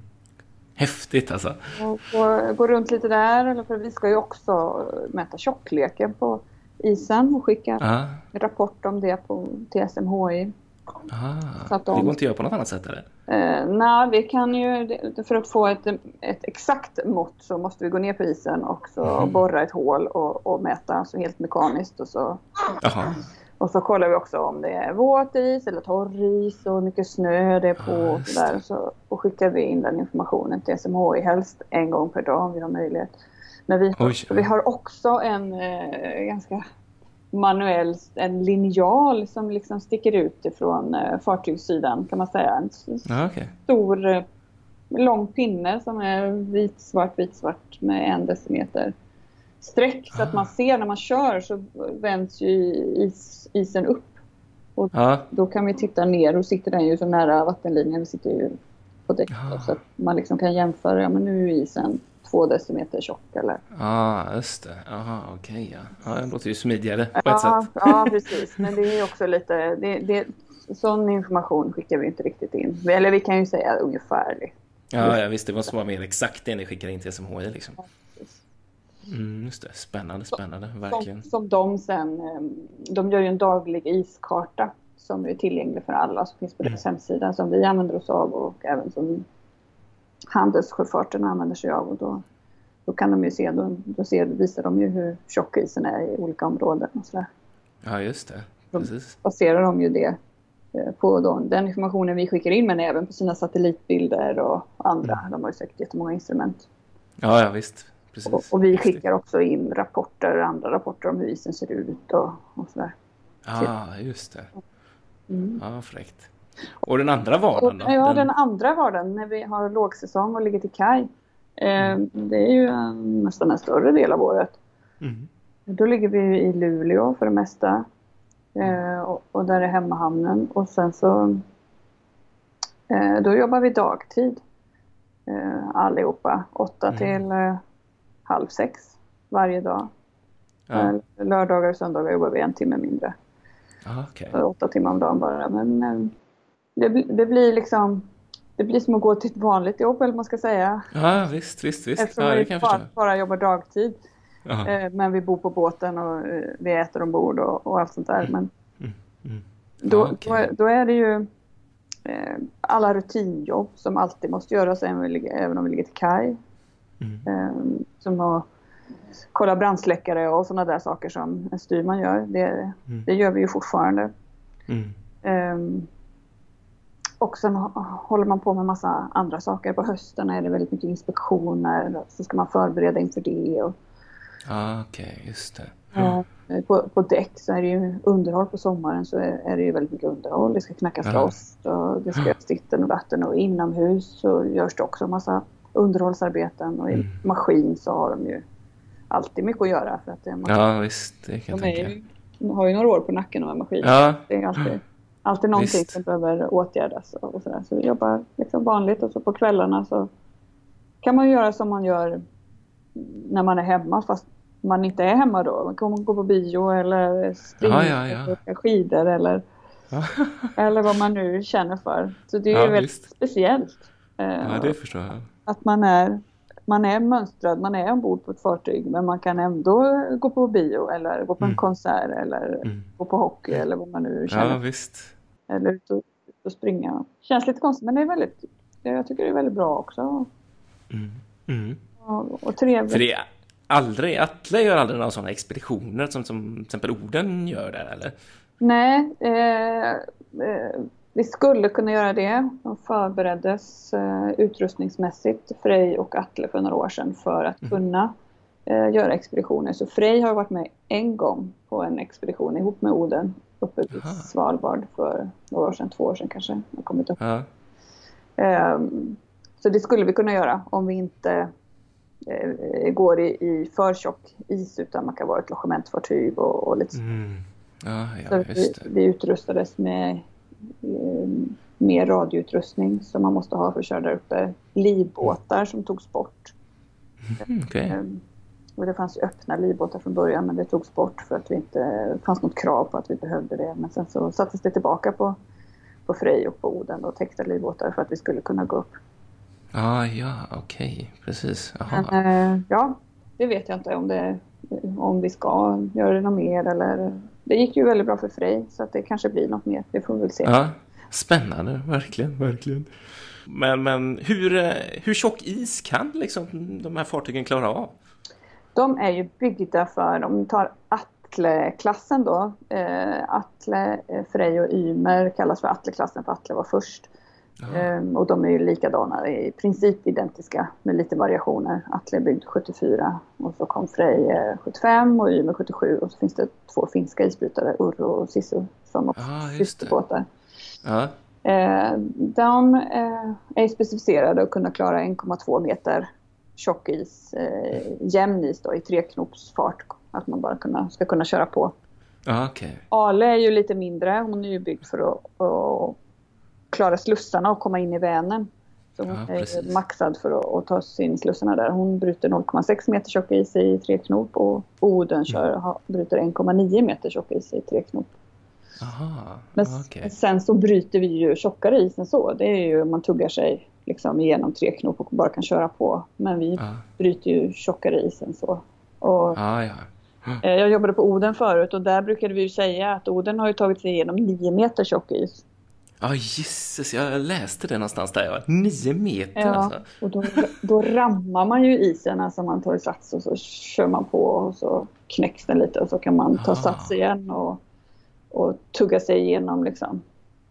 Häftigt alltså. Och, gå runt lite där, för vi ska ju också mäta tjockleken på isen och skicka ah. rapport om det på, till SMHI. Ah, så att de, det går inte att göra på något annat sätt eller? Eh, nej, vi kan ju, för att få ett, ett exakt mått så måste vi gå ner på isen och så mm. borra ett hål och, och mäta alltså helt mekaniskt och så Aha. Och så kollar vi också om det är våt is eller torr is och hur mycket snö det är på. Ja, och, så där. Så, och skickar vi in den informationen till SMHI helst en gång per dag om vi har möjlighet. Men vi, vi har också en eh, ganska manuell, en linjal som liksom sticker ut ifrån eh, fartygssidan kan man säga. En okay. stor eh, lång pinne som är vitsvart, vitsvart med en decimeter streck så att man ser när man kör så vänds ju is, isen upp. Och ja. Då kan vi titta ner och sitter den ju så nära vattenlinjen. Vi sitter ju på däck så att man liksom kan jämföra. Ja, men nu är isen två decimeter tjock eller. Ja, ah, just det. Jaha, okej okay, ja. ja. Det låter ju smidigare på ja, ett sätt. Ja, precis. Men det är också lite, det, det, sån information skickar vi inte riktigt in. Eller vi kan ju säga ungefärligt. Ja, ja visst. Det måste vara mer exakt det ni skickar in till SMHI liksom. Mm, just det. Spännande, spännande. Verkligen. Som, som de sen, ehm, de gör ju en daglig iskarta som är tillgänglig för alla som finns på deras mm. hemsida som vi använder oss av och även som handelssjöfarten använder sig av. Och då, då kan de ju se, då, då ser, visar de ju hur tjock isen är i olika områden och sådär. Ja, just det. Precis. Då baserar de ju det eh, på då, den informationen vi skickar in men även på sina satellitbilder och andra. Mm. De har ju säkert jättemånga instrument. Ja, ja visst. Och, och, vi skickar också in rapporter, andra rapporter om hur isen ser ut och, och sådär. Ja, just det. Mm. Ja, fräckt. Och den andra vardagen då? Ja, den... den andra vardagen när vi har lågsäsong och ligger till kaj. Eh, mm. Det är ju en, nästan en större del av året. Mm. Då ligger vi i Luleå för det mesta. Eh, och, och, där är hemmahamnen. Och sen så eh, då jobbar vi dagtid. Eh, allihopa. Åtta mm. till eh, halv sex varje dag. Ja. Eh, lördagar och söndagar jobbar vi en timme mindre. Aha, okay. Åtta timmar om dagen bara. Men eh, det, det, blir liksom det blir som att gå till ett vanligt jobb eller man ska säga. Ja visst, visst, visst. Eftersom ja, vi bara, bara jobbar dagtid. Eh, men vi bor på båten och eh, vi äter ombord och, och allt sånt där. Men mm. Mm. Då, okay. då, då, är det ju eh, alla rutinjobb som alltid måste göras även om vi ligger till kaj. Mm. Eh, som att kolla brandsläckare och sådana där saker som en styrman gör. Det, mm. det gör vi ju fortfarande. Um, och sen håller man på med massa andra saker. På hösten är det väldigt mycket inspektioner. Så ska man förbereda inför det. Och, ah, Okej, okay, just det. Mm. På, på däck så är det ju underhåll på sommaren så är, är det ju väldigt mycket underhåll. Det ska knackas ja. loss och det ska göras ditten och datten och inomhus så görs det också massa underhållsarbeten och i mm. maskin så har de ju alltid mycket att göra. För att det är ja visst, det kan de jag tänka. de har ju några år på nacken och maskin. Ja. Det är alltid, alltid någonting visst. som behöver åtgärdas och, och sådär. Så vi jobbar liksom vanligt och så på kvällarna så kan man göra som man gör när man är hemma fast man inte är hemma då. Man kan gå på bio eller springa ja, ja, ja. skidor eller, eller vad man nu känner för. Så det är ja, väldigt visst. speciellt. Ja, det förstår jag. Att man är, man är mönstrad, man är ombord på ett fartyg men man kan ändå gå på bio eller gå på en mm. konsert eller mm. gå på hockey eller vad man nu känner. Ja, visst. Eller ut och, ut och springa. Känns lite konstigt men det är väldigt, jag tycker det är väldigt bra också. Mm. Mm. Och, och trevligt. För det är aldrig, Atle gör aldrig några sådana expeditioner som, som till exempel Orden gör där eller? Nej, eh, eh, vi skulle kunna göra det. De förbereddes eh, utrustningsmässigt, Frej och Atle, för några år sedan för att mm. kunna eh, göra expeditioner. Så Frej har varit med en gång på en expedition ihop med Oden uppe vid Svalbard för några år sedan, två år sedan kanske. Har kommit upp. Um, så det skulle vi kunna göra om vi inte eh, går i, i för tjock is utan man kan vara ett logementsfartyg och, och lite mm. ja, ja, så vi, vi utrustades med mer radioutrustning som man måste ha för att köra där uppe. Livbåtar som togs bort. Mm, okay. Och det fanns ju öppna livbåtar från början men det togs bort för att vi inte, det fanns något krav på att vi behövde det. Men sen så sattes det tillbaka på, på Frej och på Oden och täckta livbåtar för att vi skulle kunna gå upp. Ah, ja, okej, okay. precis. Men, äh, ja, det vet jag inte om, det, om vi ska göra det något mer eller det gick ju väldigt bra för Frej så att det kanske blir något mer. Det får vi väl se. Ja, spännande, verkligen, verkligen. Men, men hur, eh, hur tjock is kan liksom de här fartygen klara av? De är ju byggda för, om vi tar Atle-klassen då, eh, Atle, eh, Frej och Ymer kallas för Atle-klassen för Atle var först. Um, och de är ju likadana, i princip identiska med lite variationer. Atle är byggd 74 och så kom Frej 75 och Ymer 77 och så finns det två finska isbrytare, Urro och Sisu, som också ah, systerbåtar. Ja. Uh, de uh, är specificerade att kunna klara 1,2 meter tjock is, uh, jämn is då, i treknopsfart. Att man bara kunna, ska kunna köra på. Ah, okay. Ale är ju lite mindre, hon är ju byggd för att, att klara slussarna och komma in i Vänern. Så hon ja, är maxad för att, att ta sig in i slussarna där. Hon bryter 0,6 meter tjock is i tre knop och Oden kör, mm. bryter 1,9 meter tjock is i tre knop. Aha, Men okay. sen så bryter vi ju tjockare is än så. Det är ju man tuggar sig liksom igenom tre knop och bara kan köra på. Men vi ah. bryter ju tjockare is än så. Och, ah, ja. Eh, jag jobbade på Oden förut och där brukade vi säga att Oden har tagit sig igenom 9 meter tjock is. Ja, oh, gisses, jag läste det någonstans där. Ja. Nio meter ja, alltså. och då, då rammar man ju isen, alltså man tar sats och så kör man på och så knäcks den lite och så kan man ta ah. sats igen och, och tugga sig igenom liksom.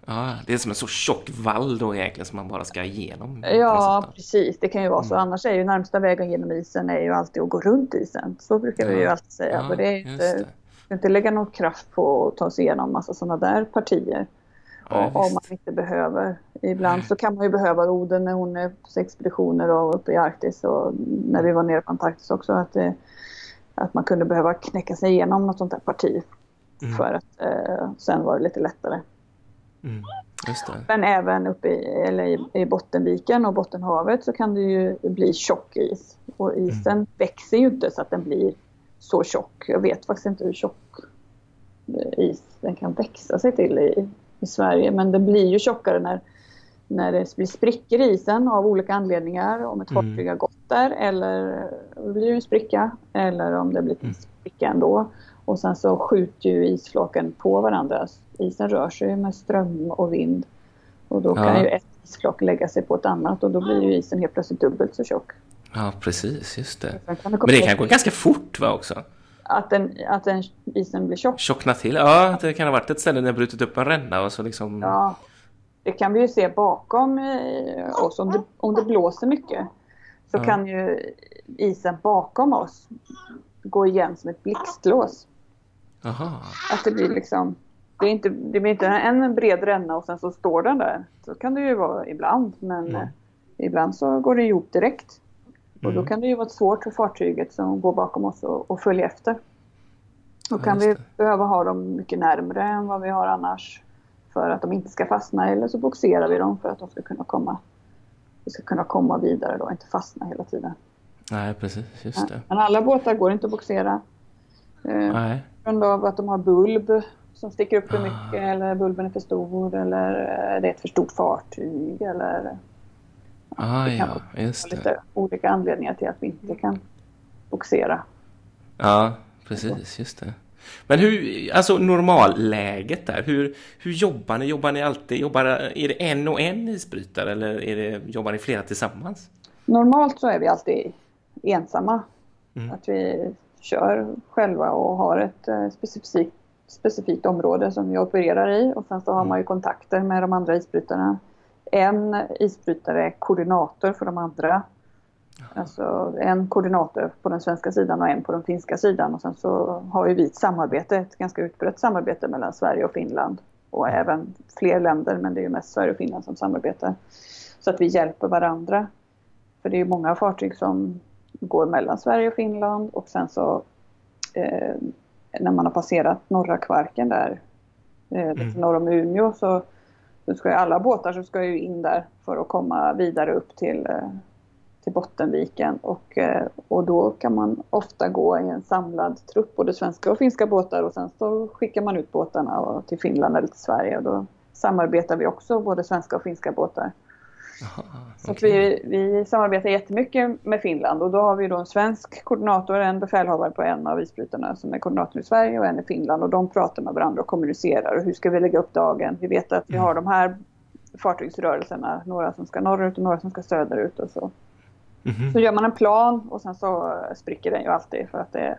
Ja, det är som en så tjock vall då egentligen som man bara ska igenom. Ja, precis. Det kan ju vara så. Mm. Annars är ju närmsta vägen genom isen är ju alltid att gå runt isen. Så brukar vi ju alltid säga. Ja, det är inte, det. inte lägga någon kraft på att ta sig igenom massa sådana där partier. Ja, om man inte behöver. Ibland Nej. så kan man ju behöva Oden när hon är på expeditioner och uppe i Arktis och när vi var nere på Antarktis också. Att, det, att man kunde behöva knäcka sig igenom något sånt där parti. Mm. För att eh, sen var det lite lättare. Mm. Men även uppe i, eller i, i, Bottenviken och Bottenhavet så kan det ju bli tjock is. Och isen mm. växer ju inte så att den blir så tjock. Jag vet faktiskt inte hur tjock is den kan växa sig till i, i Sverige. Men det blir ju tjockare när, när det blir sprickor i isen av olika anledningar. Om ett mm. fartyg har gått där eller det blir en spricka. Eller om det blir en mm. spricka ändå. Och sen så skjuter ju isflaken på varandra. Isen rör sig med ström och vind. Och då kan ja. ju ett isflak lägga sig på ett annat och då blir ju isen helt plötsligt dubbelt så tjock. Ja, precis. Just det Men det kan gå ganska fort va också? Att, den, att den isen blir tjock? Tjockna till? Ja, det kan ha varit ett ställe där det brutit upp en ränna och så liksom... Ja, det kan vi ju se bakom eh, oss. Om det, om det blåser mycket så ja. kan ju isen bakom oss gå igen som ett blixtlås. Aha. Att det blir liksom, det, är inte, det blir inte en bred ränna och sen så står den där. Så kan det ju vara ibland, men mm. ibland så går det ihop direkt. Och då mm. kan det ju vara svårt för fartyget som går bakom oss och, följa efter. Då kan vi behöva ha dem mycket närmre än vad vi har annars för att de inte ska fastna eller så boxerar vi dem för att de ska kunna komma, vi ska kunna komma vidare då, inte fastna hela tiden. Nej, precis. Just det. Men alla båtar går inte att boxera. Eh, Nej. På grund av att de har bulb som sticker upp för ah. mycket eller bulben är för stor eller det är ett för stort fartyg eller Ah, det kan ja, just det. lite olika anledningar till att vi inte kan boxera. Ja, precis, just det. Men hur, alltså normalläget där, hur, hur jobbar ni? Jobbar ni alltid, jobbar, är det en och en isbrytare eller är det, jobbar ni flera tillsammans? Normalt så är vi alltid ensamma. Mm. Att vi kör själva och har ett eh, specifikt, specifikt område som vi opererar i och sen så har mm. man ju kontakter med de andra isbrytarna en isbrytare koordinator för de andra. Alltså en koordinator på den svenska sidan och en på den finska sidan. Och sen så har ju vi ett samarbete, ett ganska utbrett samarbete mellan Sverige och Finland. Och även fler länder, men det är ju mest Sverige och Finland som samarbetar. Så att vi hjälper varandra. För det är ju många fartyg som går mellan Sverige och Finland och sen så eh, när man har passerat norra Kvarken där, eh, mm. norr om Umeå, så nu ska ju alla båtar så ska ju in där för att komma vidare upp till, eh, till Bottenviken. Och, eh, och då kan man ofta gå i en samlad trupp, både svenska och finska båtar. Och sen så skickar man ut båtarna till Finland eller till Sverige. Och då samarbetar vi också, både svenska och finska båtar. Aha, okay. Så vi, vi samarbetar jättemycket med Finland och då har vi då en svensk koordinator, en befälhavare på en av isbrytarna som är koordinator i Sverige och en i Finland och de pratar med varandra och kommunicerar och hur ska vi lägga upp dagen. Vi vet att vi har de här fartygsrörelserna, några som ska norrut och några som ska söderut och så. Mm -hmm. Så gör man en plan och sen så spricker den ju alltid för att det är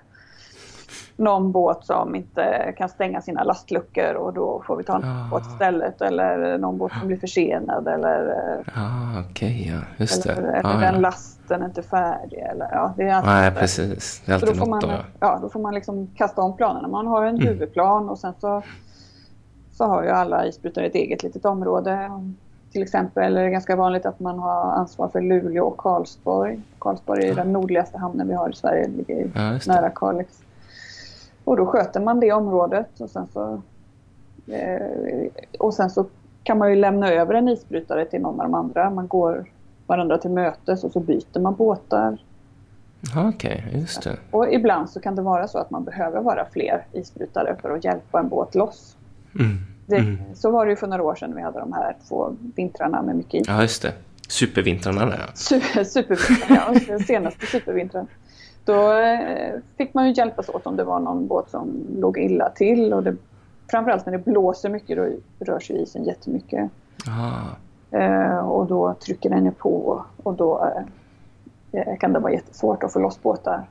någon båt som inte kan stänga sina lastluckor och då får vi ta en ah. båt istället. Eller någon båt som blir försenad eller, ah, okay, ja. Just eller, det. eller ah, den ja. lasten är inte färdig. Eller, ja, det är alltid Nej, precis. Det är alltid då något man, då. Ja. då får man liksom kasta om planerna. Man har en mm. huvudplan och sen så, så har ju alla isbrytare ett eget litet område. Till exempel är det ganska vanligt att man har ansvar för Luleå och Karlsborg. Karlsborg är den nordligaste hamnen vi har i Sverige, ligger ja, nära Kalix. Och då sköter man det området och sen så, eh, och sen så kan man ju lämna över en isbrytare till någon av de andra. Man går varandra till mötes och så byter man båtar. Okej, okay, just det. Och ibland så kan det vara så att man behöver vara fler isbrytare för att hjälpa en båt loss. Mm. Det, mm. Så var det ju för några år sedan vi hade de här två vintrarna med mycket is. Ja, just det. Supervintrarna där. Super, supervintrarna, ja. senaste supervintern. Då eh, fick man ju hjälpas åt om det var någon båt som låg illa till. Och det, framförallt när det blåser mycket då rör sig isen jättemycket. Eh, och då trycker den ju på och då eh, kan det vara jättesvårt att få loss båtar.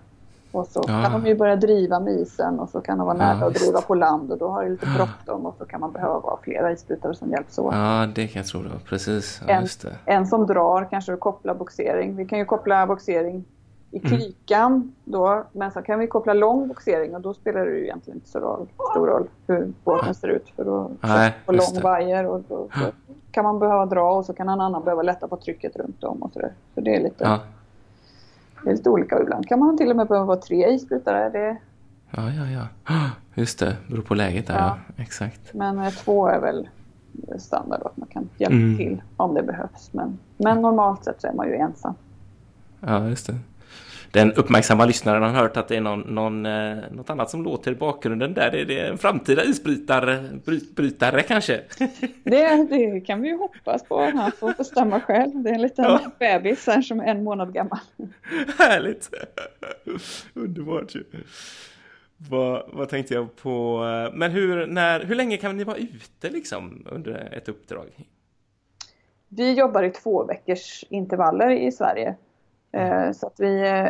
Och så ja. kan de ju börja driva med isen och så kan de vara nära ja, att driva på land och då har det lite bråttom och så kan man behöva vara flera isbrytare som hjälps åt. Ja, det kan jag tro. Precis. Ja, en, en, som drar kanske koppla boxering. Vi kan ju koppla boxering i mm. klykan mm. då, men så kan vi koppla lång boxering och då spelar det ju egentligen inte så roll, stor roll hur båten ser ut för då Nej, på lång vajer och då, då, kan man behöva dra och så kan en annan behöva lätta på trycket runt om och så där. Så det är lite ja. Det är lite olika. Ibland kan man till och med behöva vara tre isbrytare. Det... Ja, ja, ja. Just det. Beror på läget där, ja. ja. Exakt. Men eh, två är väl standard att man kan hjälpa mm. till om det behövs. Men, men normalt sett så är man ju ensam. Ja, just det den uppmärksamma lyssnaren har hört att det är någon, någon, eh, något annat som låter i bakgrunden där. Är det en framtida isbrytare bryt, brytare kanske? Det, det kan vi ju hoppas på. Han får bestämma själv. Det är en liten ja. bebis här som är en månad gammal. Härligt! Underbart ju. Vad, vad tänkte jag på? Men hur, när, hur länge kan ni vara ute liksom under ett uppdrag? Vi jobbar i två veckors intervaller i Sverige. Mm. Så att vi Eh,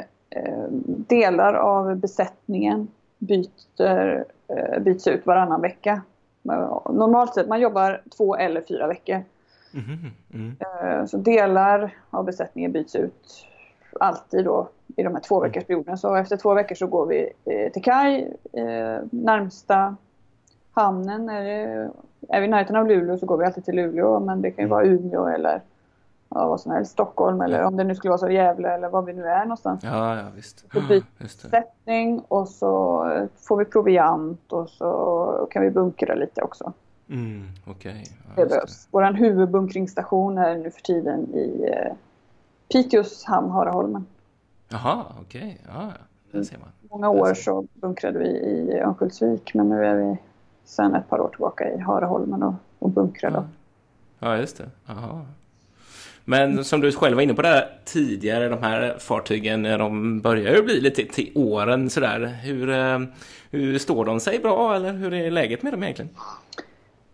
delar av besättningen byter, eh, byts ut varannan vecka. Normalt sett man jobbar två eller fyra veckor. Mm, mm. Så delar av besättningen byts ut alltid då i de här två mm. veckors perioden. Så efter två veckor så går vi till kaj. Närmsta hamnen är, är vi i närheten av Luleå så går vi alltid till Luleå men det kan ju vara Umeå eller ja, vad som helst, Stockholm eller om det nu skulle vara så Gävle eller var vi nu är någonstans. Ja, ja visst. Så byter sättning och så får vi proviant och så kan vi bunkra lite också. Mm, okay. ja, det behövs. Vår huvudbunkringsstation är nu för tiden i eh, Piteås hamn, Haraholmen. Jaha, okej. Okay. Ja, det ser man. Många år så bunkrade vi i Örnsköldsvik men nu är vi sedan ett par år tillbaka i Haraholmen och, och bunkrar. Ja. ja, just det. Aha. Men som du själv var inne på där tidigare, de här fartygen, de börjar ju bli lite till åren sådär. Hur, eh, hur står de sig bra eller hur är läget med dem egentligen?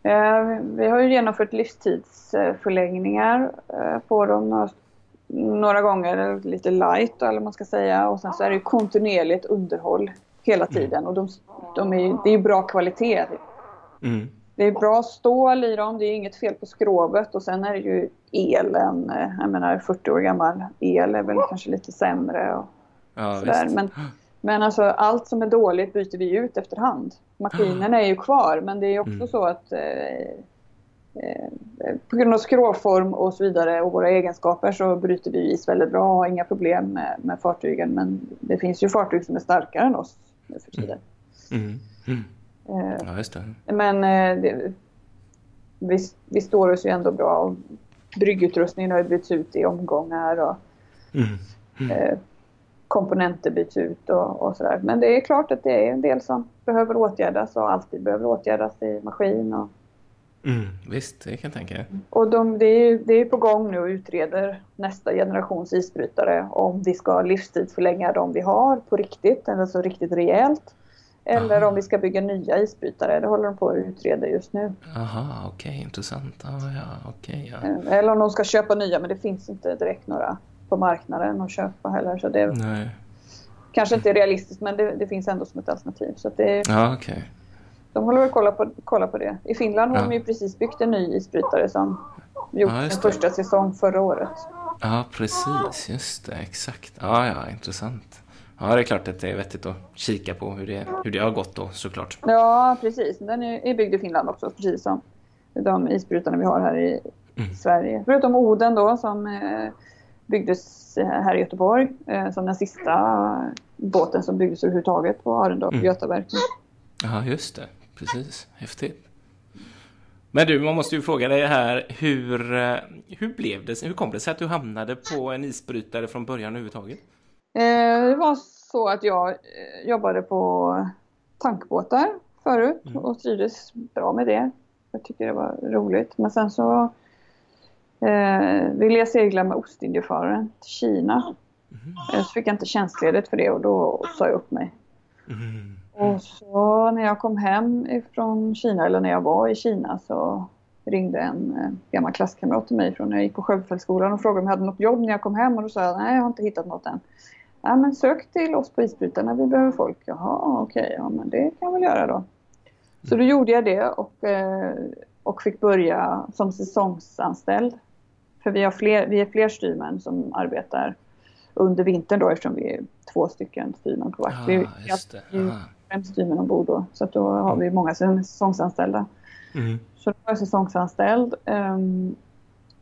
Eh, vi har ju genomfört livstidsförlängningar eh, på dem några, några gånger, lite light eller man ska säga. Och sen så är det ju kontinuerligt underhåll hela tiden och de, de är, det är ju bra kvalitet. Mm. Det är bra stål i dem, det är inget fel på skrovet och sen är det ju elen, eh, jag menar 40 år gammal el är väl kanske lite sämre. Och ja, men, men alltså allt som är dåligt byter vi ut efterhand. Maskinerna är ju kvar men det är också mm. så att eh, eh, på grund av skrovform och så vidare och våra egenskaper så bryter vi is väldigt bra och har inga problem med, med fartygen. Men det finns ju fartyg som är starkare än oss nu för tiden. Mm. Mm. Eh, ja, just det. Men eh, det, vi, vi står oss ju ändå bra. Och bryggutrustningen har ju bytts ut i omgångar och mm. Mm. Eh, komponenter byts ut och, och sådär. Men det är klart att det är en del som behöver åtgärdas och alltid behöver åtgärdas i maskin. Och, mm, visst, det kan jag tänka. Och de, det, är, det är på gång nu och utreder nästa generations isbrytare om vi ska livstidsförlänga de vi har på riktigt, eller så riktigt rejält. Eller Aha. om vi ska bygga nya isbrytare. Det håller de på att utreda just nu. Aha, okej, okay, intressant. Ah, ja, okay, ja. Eh, eller om de ska köpa nya, men det finns inte direkt några på marknaden att köpa heller. Så det Nej. kanske inte är realistiskt, men det, det, finns ändå som ett alternativ. Så det, ja, okay. De håller väl kolla på, kolla på det. I Finland har ja. de ju precis byggt en ny isbrytare som gjort ja, sin första säsong förra året. Ja, precis. Just det. Exakt. Ja, ja, intressant. Ja, det är klart att det är vettigt att kika på hur det, hur det har gått då såklart. Ja, precis. Den är byggd i Finland också, precis som de isbrytarna vi har här i mm. Sverige. Förutom Oden då som eh, byggdes här i Göteborg eh, som den sista båten som byggdes överhuvudtaget på Arendal, mm. Götaverken. Ja, just det. Precis. Häftigt. Men du, man måste ju fråga dig här, hur, eh, hur blev det? Hur kom det sig att du hamnade på en isbrytare från början överhuvudtaget? Eh, det var så att jag jobbade på tankbåtar förut mm. och trivdes bra med det. Jag tycker det var roligt. Men sen så eh, ville jag segla med Ostindiefararen till Kina. Mm. Så fick jag inte tjänstledigt för det och då sa jag upp mig. Mm. Och så när jag kom hem från Kina, eller när jag var i Kina, så ringde en eh, gammal klasskamrat till mig från när jag gick på Sjöbefälsskolan och frågade om jag hade något jobb när jag kom hem och då sa jag nej jag har inte hittat något än. Ja men sök till oss på isbrytarna, vi behöver folk. Jaha okej, okay, ja men det kan jag väl göra då. Så då gjorde jag det och, eh, och fick börja som säsongsanställd. För vi, har fler, vi är fler styrmän som arbetar under vintern då eftersom vi är två stycken styrmän på vakt. Ah, vi har fem styrmän ombord då så att då har vi många säsongsanställda. Mm. Så då var jag säsongsanställd um,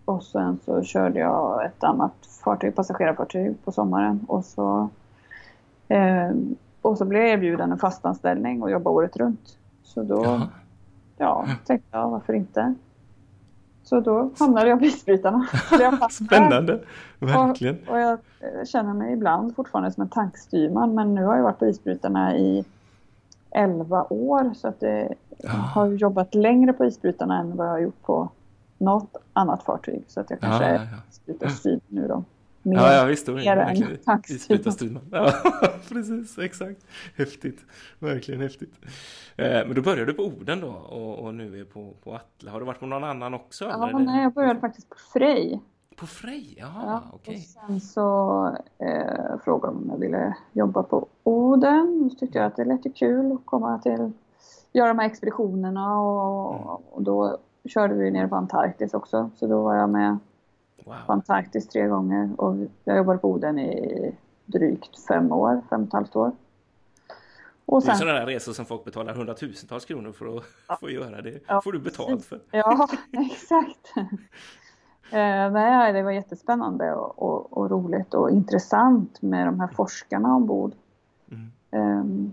och sen så körde jag ett annat fartyg, passagerarfartyg på sommaren och så um, och så blev jag erbjuden en fastanställning och jobba året runt. Så då Jaha. ja, tänkte jag varför inte. Så då hamnade jag på isbrytarna. Spännande, verkligen. Och, och, jag känner mig ibland fortfarande som en tankstyrman men nu har jag varit på isbrytarna i 11 år så att jag har jobbat längre på isbrytarna än vad jag har gjort på något annat fartyg. Så att jag kanske ja, ja, ja. är isbrytarstyrman nu då. Mer, ja, ja visst. Mer än tankstyrman. Ja, precis. Exakt. Häftigt. Verkligen häftigt. Eh, men då började du på Oden då och, och nu är på, på Atle. Har du varit på någon annan också? Ja, eller? nej, jag började faktiskt på Frej. På Frej? Jaha, ja, okej. Okay. sen så eh, frågade de om jag ville jobba på Oden. Så tyckte jag att det lät kul att komma till, göra de här expeditionerna och, mm. och då körde vi ner på Antarktis också. Så då var jag med wow. på Antarktis tre gånger och jag jobbade på Oden i drygt fem år, fem och ett halvt år. Och sen, det är sådana där resor som folk betalar hundratusentals kronor för att ja. få göra. Det ja, får du betalt för. Ja, exakt. eh, nej, det var jättespännande och, och, och, roligt och intressant med de här forskarna ombord. Mm. Um,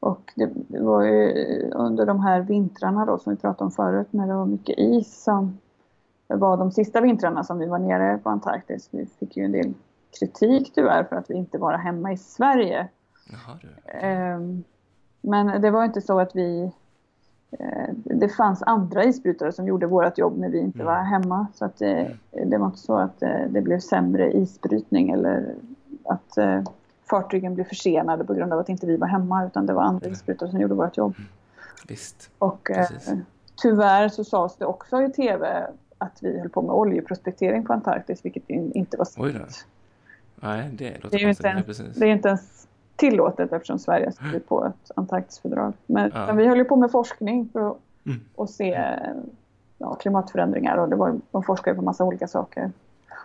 och det, det, var ju under de här vintrarna då som vi pratade om förut när det var mycket is som det var de sista vintrarna som vi var nere på Antarktis. Vi fick ju en del kritik tyvärr för att vi inte var hemma i Sverige. Jaha, ehm, men det var inte så att vi... Eh, det fanns andra isbrytare som gjorde vårt jobb när vi inte mm. var hemma. Så att det, mm. det var inte så att eh, det blev sämre isbrytning eller att eh, fartygen blev försenade på grund av att inte vi var hemma. Utan det var andra mm. isbrytare som gjorde vårt jobb. Mm. Visst. Och tyvärr så sades det också i tv att vi höll på med oljeprospektering på Antarktis, vilket inte var sant. Nej, det låter det är, inte ens, det är inte ens tillåtet eftersom Sverige skrivit på ett Antarktisfördrag. Men, ja. men vi höll ju på med forskning för att mm. se ja, klimatförändringar och det var, de forskade på massa olika saker.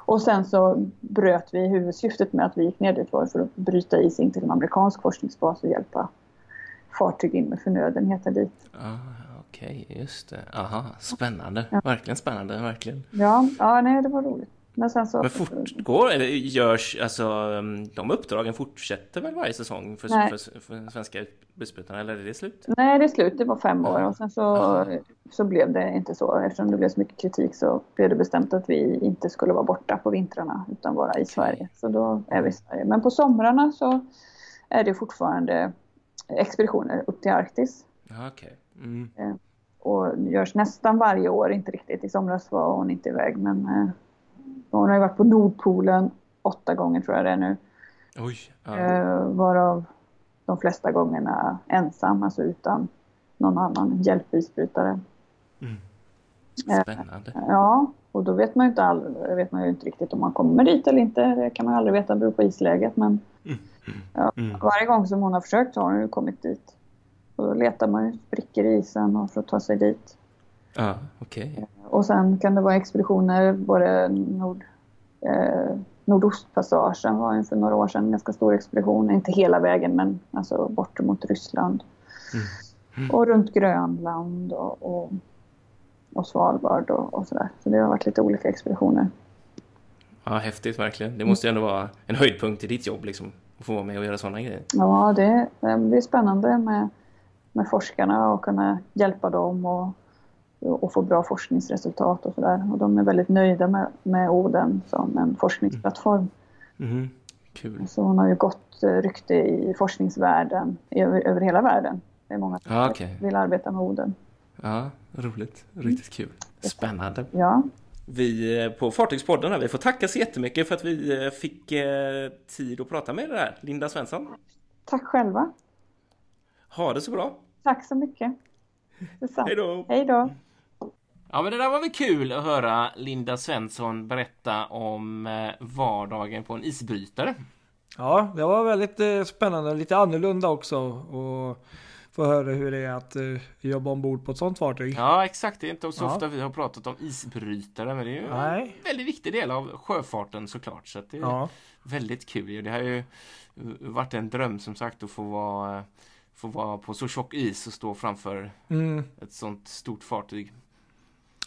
Och sen så bröt vi huvudsyftet med att vi gick ner dit var för att bryta is in till en amerikansk forskningsbas och hjälpa fartyg in med förnödenheter dit. Ah, Okej, okay, just det. Aha, spännande. Ja. Verkligen spännande, verkligen. Ja, ja nej, det var roligt. Men sen så... Men fortgår, eller görs, alltså um, de uppdragen fortsätter väl varje säsong för, för, för svenska isbrytarna, eller är det slut? Nej, det är slut. Det var fem år och sen så, så blev det inte så. Eftersom det blev så mycket kritik så blev det bestämt att vi inte skulle vara borta på vintrarna utan vara i. Sverige. Så då är vi i Sverige. Men på somrarna så är det fortfarande expeditioner upp till Arktis. Okej. Okay. Mm. Eh, och görs nästan varje år, inte riktigt. I somras var hon inte iväg men eh, hon har ju varit på Nordpolen åtta gånger tror jag det är nu. Oj, ja. eh, varav de flesta gångerna ensam, alltså utan någon annan hjälpisbrytare. Mm. Eh, Spännande. Eh, ja, och då vet man ju inte, all, vet man ju inte riktigt om man kommer dit eller inte. Det kan man aldrig veta, det beror på isläget. Men mm. Ja, mm. varje gång som hon har försökt så har hon ju kommit dit. Och då letar man ju sprickor i isen för att ta sig dit. Ja, okej. Okay. Och sen kan det vara expeditioner, både nord, eh, Nordostpassagen var ju för några år sedan en ganska stor expedition. Inte hela vägen men alltså bort mot Ryssland. Mm. Mm. Och runt Grönland och, och, och Svalbard och, och sådär. Så det har varit lite olika expeditioner. Ja, häftigt verkligen. Det måste ju ändå vara en höjdpunkt i ditt jobb liksom. Att få vara med och göra sådana grejer. Ja, det, det är spännande med, med forskarna och kunna hjälpa dem och och få bra forskningsresultat och sådär. Och de är väldigt nöjda med, med Oden som en forskningsplattform. Mm. Kul. Så hon har ju gott eh, rykte i forskningsvärlden över, över hela världen. Det är många som ah, okay. vill arbeta med Oden. Ja, roligt. Riktigt kul. Spännande. Ja. Vi eh, på Fartygspodden här, vi får tacka så jättemycket för att vi eh, fick tid att prata med dig här, Linda Svensson. Tack själva. Ha det så bra. Tack så mycket. Hej då. Hej då. Ja men det där var väl kul att höra Linda Svensson berätta om eh, vardagen på en isbrytare. Ja, det var väldigt eh, spännande, lite annorlunda också och få höra hur det är att uh, jobba ombord på ett sånt fartyg. Ja, exakt. Det är inte så ja. ofta vi har pratat om isbrytare, men det är ju Nej. en väldigt viktig del av sjöfarten såklart. Så det är ja. väldigt kul. Det har ju varit en dröm som sagt att få vara, få vara på så tjock is och stå framför mm. ett sånt stort fartyg.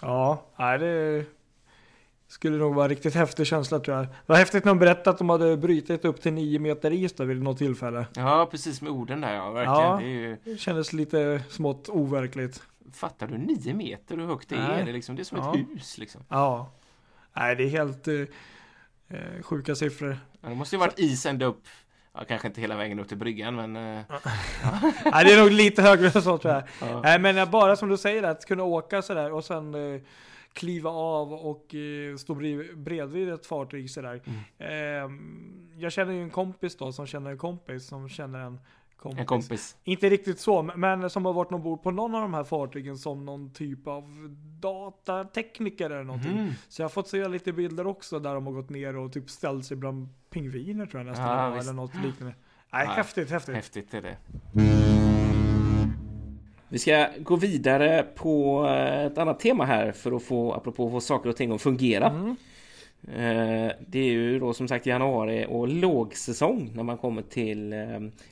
Ja, nej, det skulle nog vara riktigt häftig känsla tror jag. Det var häftigt när de berättade att de hade brutit upp till nio meter is där vid något tillfälle. Ja, precis med orden där ja, verkligen. Ja, det, ju... det kändes lite smått overkligt. Fattar du? Nio meter hur högt det är? Det är, liksom, det är som ja. ett hus liksom. Ja. Nej, det är helt eh, eh sjuka siffror. Ja, det måste ju varit is ända upp Ja, kanske inte hela vägen upp till bryggan men... Eh, ja. Det är nog lite högre än så tror jag. Ja. Nej, men bara som du säger att kunna åka sådär och sen eh, kliva av och eh, stå bredvid ett fartyg sådär. Mm. Eh, jag känner ju en kompis då som känner en kompis som känner en kompis. En kompis. Inte riktigt så, men som har varit ombord på någon av de här fartygen som någon typ av datatekniker eller någonting. Mm. Så jag har fått se lite bilder också där de har gått ner och typ ställt sig bland pingviner tror jag nästan. Ja, eller något liknande. Nej, ja, häftigt, häftigt. Häftigt är det. Vi ska gå vidare på ett annat tema här för att få, apropå få saker och ting att fungera. Mm. Eh, det är ju då som sagt januari och lågsäsong när man kommer till eh,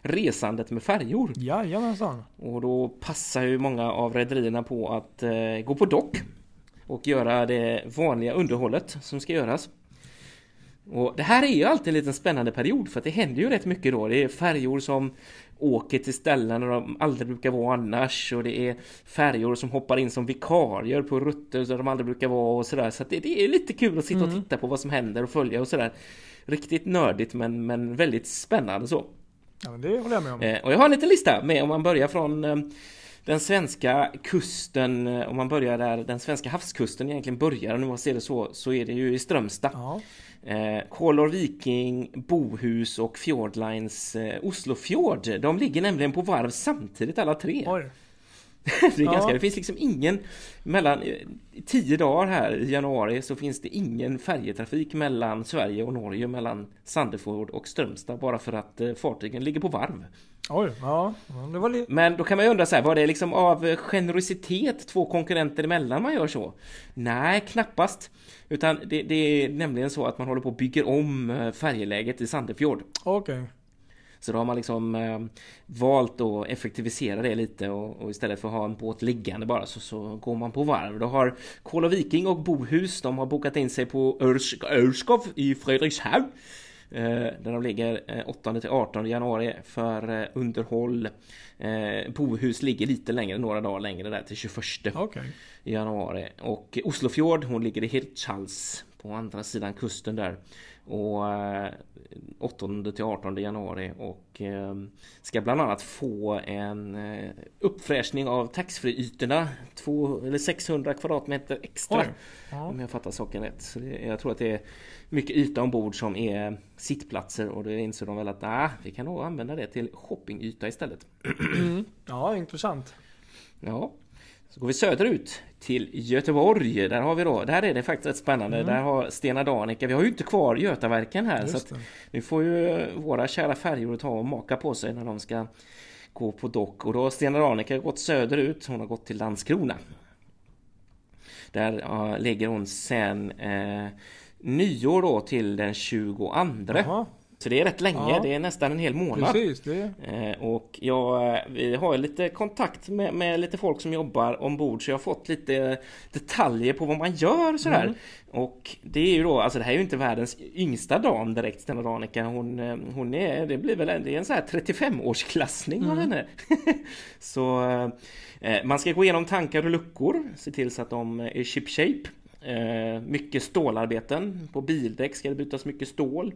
resandet med färjor. Jajamensan. Och då passar ju många av rederierna på att eh, gå på dock och göra det vanliga underhållet som ska göras. Och det här är ju alltid en liten spännande period för att det händer ju rätt mycket då. Det är färjor som åker till ställen där de aldrig brukar vara annars och det är färjor som hoppar in som vikarier på rutter där de aldrig brukar vara och sådär. Så det, det, är lite kul att sitta och mm. titta på vad som händer och följa och sådär. Riktigt nördigt men, men väldigt spännande så. Ja, men det håller jag med om. Eh, och jag har en liten lista med om man börjar från eh, den svenska kusten, eh, om man börjar där den svenska havskusten egentligen börjar, om man ser det så, så är det ju i Strömstad. Ja. Eh, Kolor Viking, Bohus och Fjordlines eh, Oslofjord. De ligger nämligen på varv samtidigt alla tre. Oj. det, är ganska, det finns liksom ingen mellan eh, tio dagar här i januari så finns det ingen färjetrafik mellan Sverige och Norge mellan Sandefjord och Strömstad bara för att eh, fartygen ligger på varv. Oj, ja, det var. Men då kan man ju undra så här, var det liksom av generositet två konkurrenter emellan man gör så? Nej, knappast. Utan det, det är nämligen så att man håller på att bygga om eh, färjeläget i Sandefjord. Okej. Okay. Så då har man liksom eh, valt att effektivisera det lite och, och, istället för att ha en båt liggande bara så, så går man på varv. Då har Kola Viking och Bohus de har bokat in sig på Örskov i Fredrikshavn. Eh, där de ligger 8 eh, till 18 januari för eh, underhåll. Eh, Bohus ligger lite längre, några dagar längre där till 21 okay. januari. Och Oslofjord hon ligger i Hirtshals på andra sidan kusten där. Och 8 eh, till 18 januari och eh, ska bland annat få en eh, uppfräschning av taxfree-ytorna. eller 600 kvadratmeter extra. Ja. Om jag fattar saken rätt. Så det, jag tror att det är mycket yta ombord som är sittplatser och då inser de väl att nah, vi kan nog använda det till shoppingyta istället. Mm. Ja, intressant. Ja. Så går vi söderut till Göteborg. Där har vi då, där är det faktiskt rätt spännande. Mm. Där har Stena Danica, vi har ju inte kvar Götaverken här. Just så nu får ju våra kära färjor ta och maka på sig när de ska gå på dock. Och då har Stena Danica gått söderut. Hon har gått till Landskrona. Där uh, ligger hon sen uh, nyår då till den 22. Jaha. Så det är rätt länge, ja. det är nästan en hel månad. Precis, det. Eh, och jag, vi har lite kontakt med, med, lite folk som jobbar ombord så jag har fått lite detaljer på vad man gör sådär. Mm. Och det är ju då, alltså det här är ju inte världens yngsta dam direkt, Stena Danica. Hon, eh, hon är, det blir väl en, det är en sån här 35-årsklassning mm. av henne. så eh, man ska gå igenom tankar och luckor, se till så att de är ship shape. Eh, mycket stålarbeten. På bildäck ska det bytas mycket stål.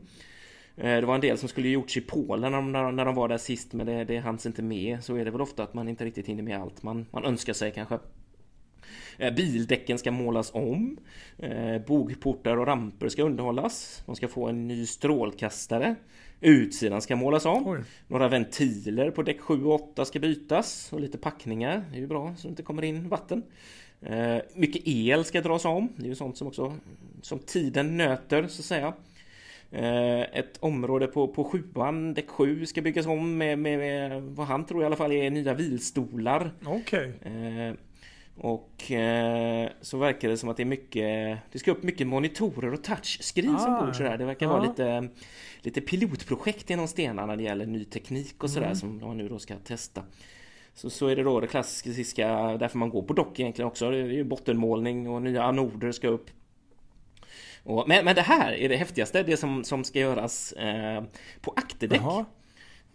Eh, det var en del som skulle gjorts i Polen när de, när de var där sist men det, det hanns inte med. Så är det väl ofta att man inte riktigt hinner med allt man, man önskar sig kanske. Eh, bildäcken ska målas om. Eh, bogportar och ramper ska underhållas. De ska få en ny strålkastare. Utsidan ska målas om. Oj. Några ventiler på däck 7 och 8 ska bytas. Och lite packningar. Det är ju bra så det inte kommer in vatten. Mycket el ska dras om. Det är ju sånt som också som tiden nöter så att säga. Eh, ett område på, på sjuan, däck sju, ska byggas om med, med, med vad han tror i alla fall är nya vilstolar. Okej. Okay. Eh, och eh, så verkar det som att det är mycket Det ska upp mycket monitorer och touchscreens ah, ombord sådär. Det verkar ja. vara lite Lite pilotprojekt inom Stena när det gäller ny teknik och sådär mm. som man nu då ska testa. Så, så är det då det klassiska därför man går på dock egentligen också. Det är ju bottenmålning och nya anoder ska upp. Och, men, men det här är det häftigaste, det som, som ska göras eh, på akterdäck. Jaha.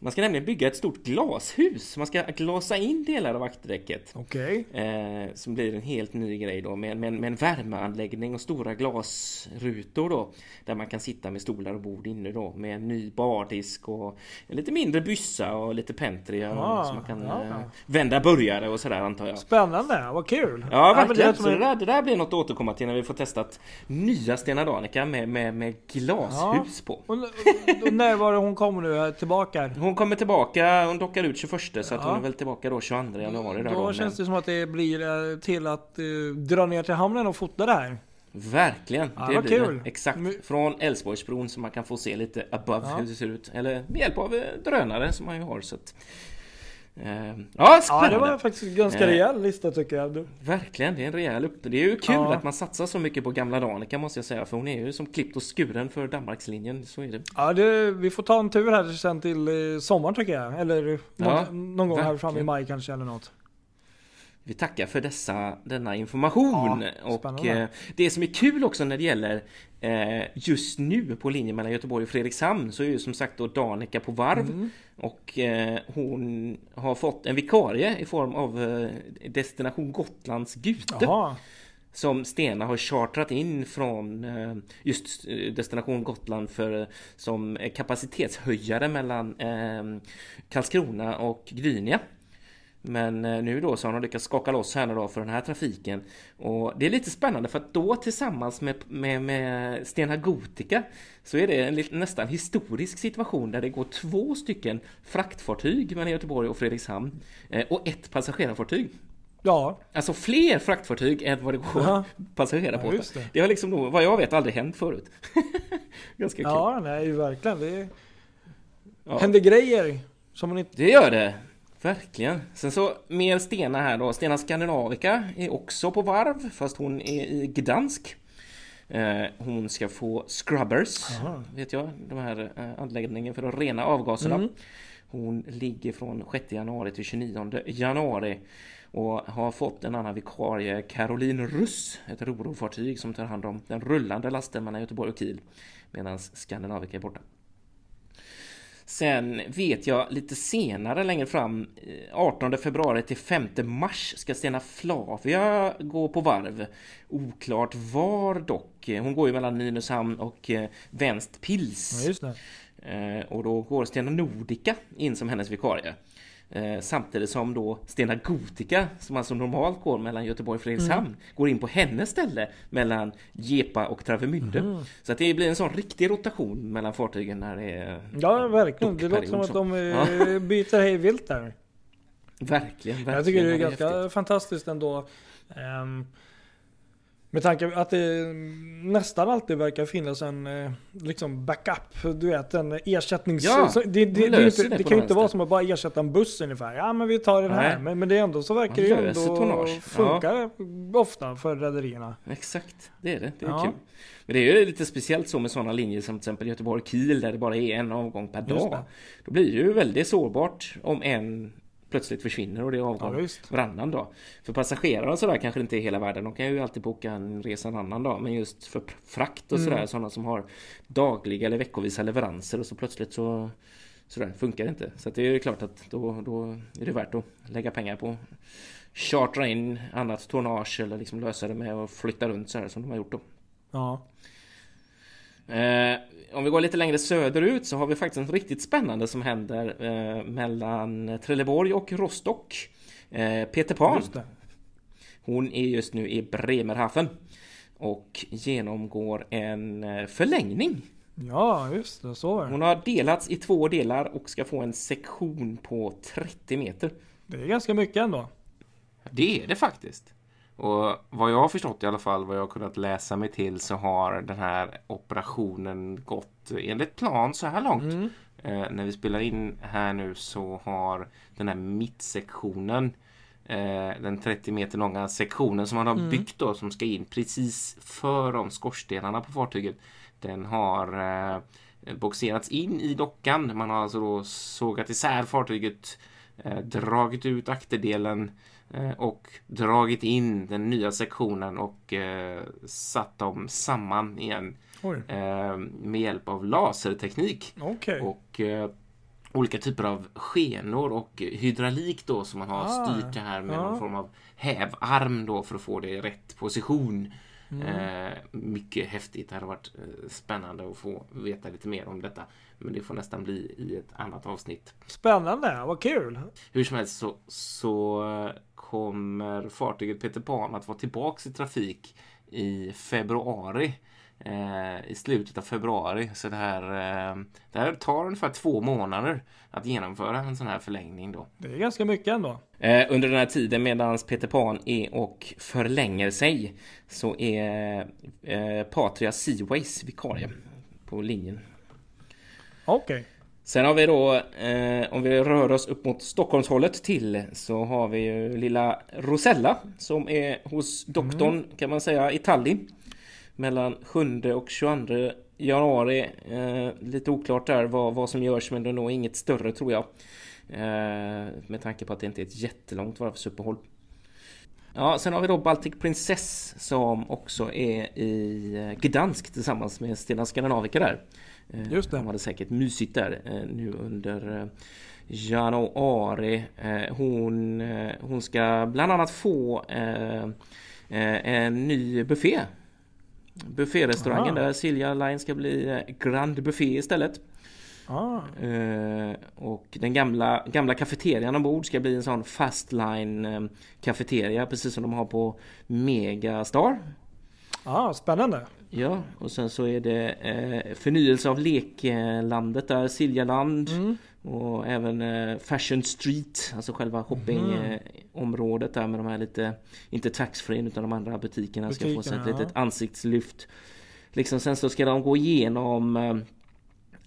Man ska nämligen bygga ett stort glashus. Man ska glasa in delar av akterdäcket. Okej. Okay. Eh, som blir en helt ny grej då med, med, med en värmeanläggning och stora glasrutor då. Där man kan sitta med stolar och bord inne då med en ny bardisk och en lite mindre byssa och lite pentry. Ah, så man kan ja. eh, vända burgare och sådär antar jag. Spännande, vad kul! Ja verkligen! det, så det, där, det där blir något att återkomma till när vi får testat nya Stena Danica med, med, med glashus ja. på. Och, och, när var det hon kommer nu tillbaka? Hon kommer tillbaka, hon dockar ut 21 så ja. att hon är väl tillbaka då 22 januari. Där då, då känns det som att det blir eh, till att uh, dra ner till hamnen och fota det här. Verkligen! Ja, det blir kul. Det. Exakt! Från Älvsborgsbron så man kan få se lite above ja. hur det ser ut. Eller med hjälp av eh, drönare som man ju har. Så att, ja, spännande. ja, det var faktiskt en ganska eh, rejäl lista tycker jag. Verkligen, det är en rejäl upp. Det är ju kul ja. att man satsar så mycket på gamla Danica måste jag säga. För hon är ju som klippt och skuren för Danmarkslinjen. Så är det. Ja, det, vi får ta en tur här sen till eh, sommaren tycker jag. Eller ja, någon, gång här fram i maj kanske eller något. Vi tackar för dessa, denna information. Ja, och eh, det som är kul också när det gäller eh, just nu på linjen mellan Göteborg och Fredrikshamn så är ju som sagt då Danica på varv. Mm. Och eh, hon har fått en vikarie i form av Destination Gotlands Gute. Jaha. Som Stena har chartrat in från just Destination Gotland för som kapacitetshöjare mellan Karlskrona och Gdynia. Men eh, nu då så har de lyckats skaka loss här då för den här trafiken. Och det är lite spännande för att då tillsammans med, med, med Stena Gotica så är det en nästan historisk situation där det går två stycken fraktfartyg mellan Göteborg och Fredrikshamn eh, och ett passagerarfartyg. Ja. Alltså fler fraktfartyg än vad det går ja. passagerarbåtar. Ja, det. det har liksom vad jag vet, aldrig hänt förut. Ganska kul. Ja, nej, verkligen. Det ja. händer grejer. Som man inte... Det gör det. Verkligen. Sen så mer Stena här då. Stena Skandinavica är också på varv fast hon är i Gdansk. Eh, hon ska få scrubbers, Aha. vet jag, de här eh, anläggningen för att rena avgaserna. Mm. Hon ligger från 6 januari till 29 januari och har fått en annan vikarie, Caroline Russ, ett rorofartyg som tar hand om den rullande lasten mellan Göteborg och Kiel medan Skandinavica är borta. Sen vet jag lite senare längre fram 18 eh, februari till 5 mars ska Stena Flavia gå på varv. Oklart var dock. Hon går ju mellan Nynäshamn och eh, Vänstpils. Ja. Eh, och då går Stena Nordica in som hennes vikarie. Eh, samtidigt som då Stena Gotica, som alltså normalt går mellan Göteborg och Fredrikshamn, mm. går in på hennes ställe mellan Gepa och Travemünde. Mm. Så att det blir en sån riktig rotation mellan fartygen när det är Ja, verkligen. Det låter som att de ja. byter hej vilt där. Verkligen, verkligen. Jag tycker det är ganska häftigt. fantastiskt ändå. Um, Med tanke att det nästan alltid verkar finnas en eh, liksom backup, du vet en ersättnings... Ja, det, det, det, det, inte, kan ju inte vara som att bara ersätta en buss ungefär. Ja men vi tar den här. Men, men det är ändå så verkar det ju ändå tonnage. funka ja. ofta för rederierna. Exakt, det är det. Det är ja. kul. Men det är ju lite speciellt så med sådana linjer som till exempel Göteborg-Kiel där det bara är en avgång per dag. Då blir det ju väldigt sårbart om en plötsligt försvinner och det är avgång ja, varannan dag. För passagerare och sådär kanske inte är hela världen. De kan ju alltid boka en resa en annan dag. Men just för frakt och sådär, mm. sådana som har dagliga eller veckovisa leveranser och så plötsligt så sådär, funkar det inte. Så det är klart att då, då är det värt att lägga pengar på chartra in annat tonnage eller liksom lösa det med att flytta runt så här som de har gjort då. Ja. Eh, om vi går lite längre söderut så har vi faktiskt något riktigt spännande som händer eh, mellan Trelleborg och Rostock. Eh, Peter Pan. Hon är just nu i Bremerhaven och genomgår en förlängning. Ja, just det. Så är Hon har delats i två delar och ska få en sektion på 30 meter. Det är ganska mycket ändå. Det är det faktiskt. Och vad jag har förstått i alla fall, vad jag har kunnat läsa mig till så har den här operationen gått enligt plan så här långt. Mm. Eh, när vi spelar in här nu så har den här mittsektionen eh, den 30 meter långa sektionen som man har mm. byggt då som ska in precis för de skorstenarna på fartyget. Den har eh, boxerats in i dockan. Man har alltså då sågat isär fartyget, eh, dragit ut akterdelen och dragit in den nya sektionen och eh, satt dem samman igen eh, med hjälp av laserteknik. Okay. Och eh, olika typer av skenor och hydraulik då som man har ah, styrt det här med ah. någon form av hävarm då för att få det i rätt position. Mm. Eh, mycket häftigt. Det hade varit eh, spännande att få veta lite mer om detta. Men det får nästan bli i ett annat avsnitt. Spännande, vad kul! Hur som helst så, så kommer fartyget Peter Pan att vara tillbaks i trafik i februari. Eh, I slutet av februari. Så det här, eh, det här tar ungefär två månader att genomföra en sån här förlängning då. Det är ganska mycket ändå. Eh, under den här tiden medan Peter Pan är och förlänger sig så är eh, Patria Seaways vikarie på linjen. Okej. Okay. Sen har vi då, eh, om vi rör oss upp mot Stockholmshållet till, så har vi ju lilla Rosella som är hos doktorn mm. kan man säga i Tallinn. Mellan 7 och 22 januari. Eh, lite oklart där vad, vad som görs men det är nog inget större tror jag. Eh, med tanke på att det inte är ett jättelångt varvsuppehåll. Ja, sen har vi då Baltic Princess som också är i eh, Gdansk tillsammans med Stena Skandinavica där. Eh, Just det. De hade säkert mysigt där eh, nu under eh, januari. Hon, hon ska bland annat få en ny buffé. Bufférestaurangen där Silja Line ska bli Grand Buffé istället. Ah. och den gamla, gamla kafeterian ombord ska bli en sån Fastline kafeteria precis som de har på Megastar. Ah, spännande! Ja, och sen så är det eh, förnyelse av leklandet där, Siljaland. Mm. Och även eh, Fashion Street, alltså själva shoppingområdet mm. där med de här lite, inte taxfree utan de andra butikerna, butikerna ska få sig ett ja. litet ansiktslyft. Liksom sen så ska de gå igenom eh,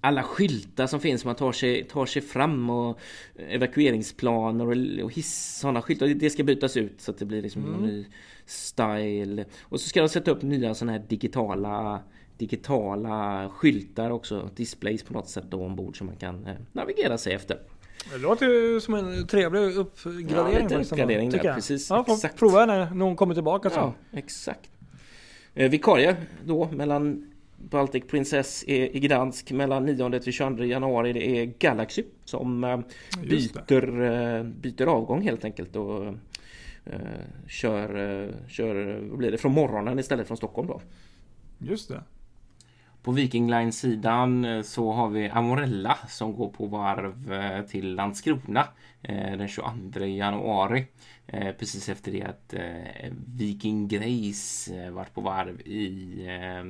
alla skyltar som finns, man tar sig, tar sig fram och evakueringsplaner och, och hiss, sådana skyltar. Det ska bytas ut så att det blir liksom mm. en ny style. Och så ska de sätta upp nya sådana här digitala digitala skyltar också, displays på något sätt då ombord som man kan eh, navigera sig efter. Det låter ju som en trevlig uppgradering. Ja, lite uppgradering där, precis. Ja, exakt. prova när någon kommer tillbaka. Så. Ja, exakt. Eh, vikarie då mellan Baltic Princess är i Gdansk mellan 9 till 22 januari. Det är Galaxy som eh, byter, eh, byter avgång helt enkelt och eh, kör, kör blir det, från morgonen istället från Stockholm då. Just det. På Viking Line-sidan så har vi Amorella som går på varv till Landskrona den 22 januari. Eh, precis efter det att eh, Viking Grace eh, varit på varv i, eh,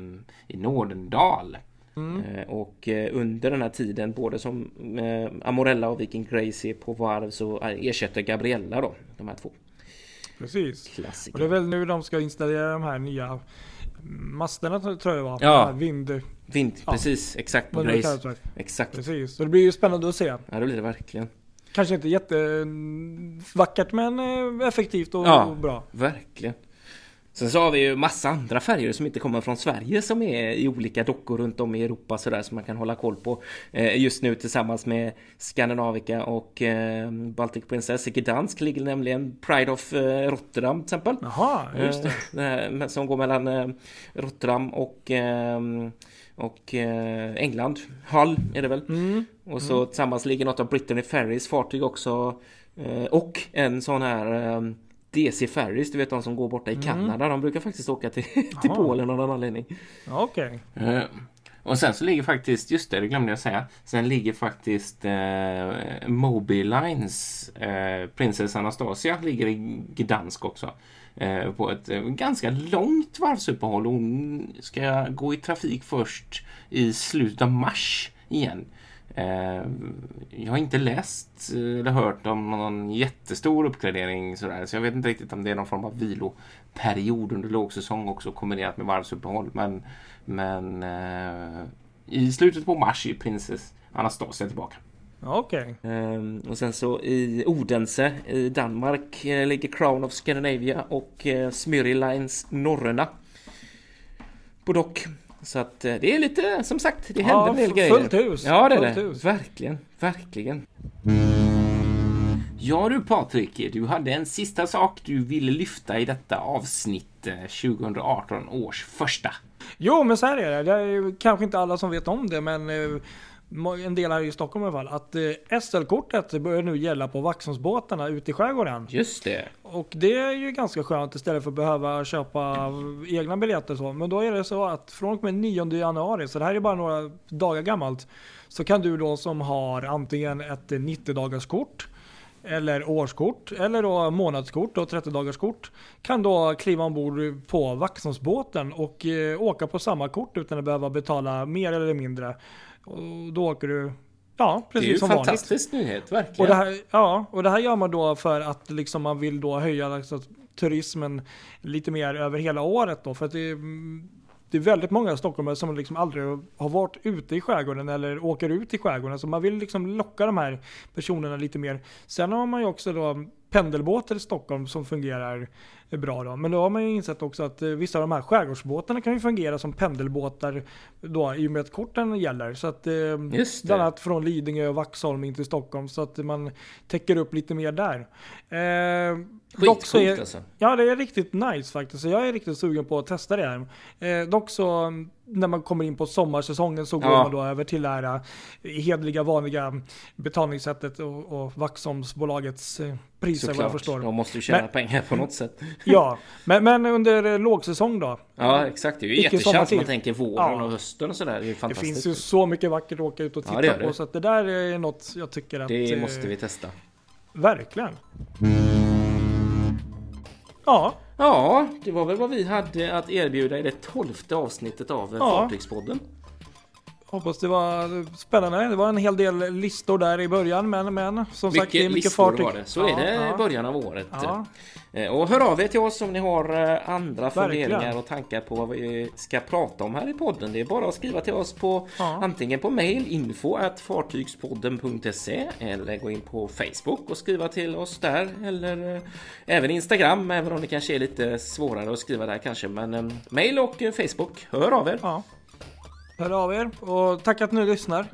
i Nordendal. Mm. Eh, och eh, under den här tiden, både som Amorella och Viking Grace är på varv så ersätter Gabriella då, de här två. Precis. Klassiker. Och det är väl nu de ska installera de här nya masterna tror jag det var. Ja. Vind... Vind, Ja. precis. Exakt på Grace. Exakt. Precis. Så det blir ju spännande att se. Ja, det blir det verkligen. Kanske inte jättevackert men eh, effektivt och, Ja. och bra. Verkligen. Sen så har vi ju massa andra färger som inte kommer från Sverige som är i olika dockor runt om i Europa sådär som man kan hålla koll på. Eh, just nu tillsammans med Scandinavica och eh, Baltic Princess i Gdansk ligger nämligen Pride of eh, Rotterdam till exempel. Jaha, just det. Eh, som går mellan eh, Rotterdam och, eh, och England. Hull är det väl. Mm. Och så tillsammans ligger något av Brittany Ferries fartyg också. Och en sån här DC Ferries, du vet de som går borta i Kanada. De brukar faktiskt åka till, till. Polen av någon anledning. Okej. Eh, och sen så ligger faktiskt, just det, det glömde jag säga. Sen ligger faktiskt eh, Moby Lines eh, Princess Anastasia ligger i Gdansk också. Eh, på ett eh, ganska långt varvsuppehåll. Hon ska gå i trafik först i slutet av mars igen. Eh, jag har inte läst eh, eller hört om någon jättestor uppgradering sådär, så jag vet inte riktigt om det är någon form av viloperiod under lågsäsong också kombinerat med varvsuppehåll. Men, men eh, i slutet på mars är Princess Anastasia tillbaka. Okej. Ehm, och sen så i Odense i Danmark ligger Crown of Scandinavia och eh, Smyri Lines Norröna på dock. Så att eh, det är lite, som sagt, det händer Ja, en del grejer. fullt hus. Ja, det är det. hus. Verkligen, verkligen. Ja du Patrik, du hade en sista sak du ville lyfta i detta avsnitt, eh, 2018 års första. Jo, men så här är det. Det är kanske inte alla som vet om det, men eh, en del här i Stockholm i alla fall. Att eh, SL-kortet börjar nu gälla på Vaxholmsbåtarna ute i skärgården. Just det. Och det är ju ganska skönt istället för att behöva köpa egna biljetter så. Men då är det så att från och med 9 januari, så det här är bara några dagar gammalt, så kan du då som har antingen ett 90 dagars kort eller årskort eller då månadskort och 30 dagars kort kan då kliva ombord på Vaxholmsbåten och eh, åka på samma kort utan att behöva betala mer eller mindre. Och då åker du ja, Det är ju precis en som vanligt. fantastisk nyhet, verkligen. Och det, här, ja, och det här gör man då för att liksom man vill då höja alltså, turismen lite mer över hela året då. För att det, är- det är väldigt många stockholmare som liksom aldrig har varit ute i skärgården eller åker ut i skärgården. Så man vill liksom locka de här personerna lite mer. Sen har man ju också då pendelbåtar i Stockholm som fungerar bra då. Men då har man ju insett också att eh, vissa av de här skärgårdsbåtarna kan ju fungera som pendelbåtar då i och med att korten gäller. Så att eh, bland annat från Lidingö och Vaxholm in till Stockholm så att man täcker upp lite mer där. Eh, så Skitcoolt är, alltså. Ja, det är riktigt nice faktiskt. Så jag är riktigt sugen på att testa det här. Eh, dock så när man kommer in på sommarsäsongen så går Ja. man då över till det här eh, hedliga vanliga betalningssättet och, och Vaxholmsbolagets priser vad jag Såklart. förstår. De måste ju tjäna Men- pengar på något sätt. Ja, men, men under eh, lågsäsong då? Ja, exakt. Det är ju sommartid. man tänker våren Ja. och hösten och sådär. Det Det finns ju så mycket vackert att åka ut och Ja, titta det. på så att det där är något jag tycker att... Det eh, måste vi testa. Verkligen. Ja, Ja, det var väl vad vi hade att erbjuda i det tolfte avsnittet av Ja. Fartygspodden. Hoppas det var spännande. Det var en hel del listor där i början men, men som sagt det är Mycket mycket fartyg. var det. Så Ja, är det i ja. början av året. Ja. Eh, Och hör av er till oss om ni har eh, andra Verkligen. funderingar och tankar på vad vi ska prata om här i podden. Det är bara att skriva till oss på antingen på mail info at fartygspodden.se eller gå in på Facebook och skriva till oss där eller eh, även Instagram även om det kanske är lite svårare att skriva där kanske. Men mail och Facebook, hör av er. Hör av er och tack att ni lyssnar.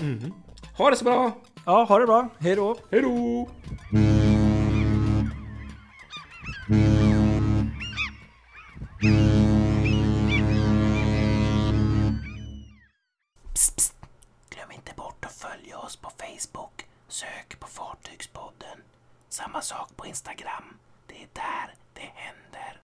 Ha det så bra! Ja, ha det bra. Hej då. Hej då! Glöm inte bort att följa oss på Facebook. Sök på Fartygspodden. Samma sak på Instagram. Det är där det händer.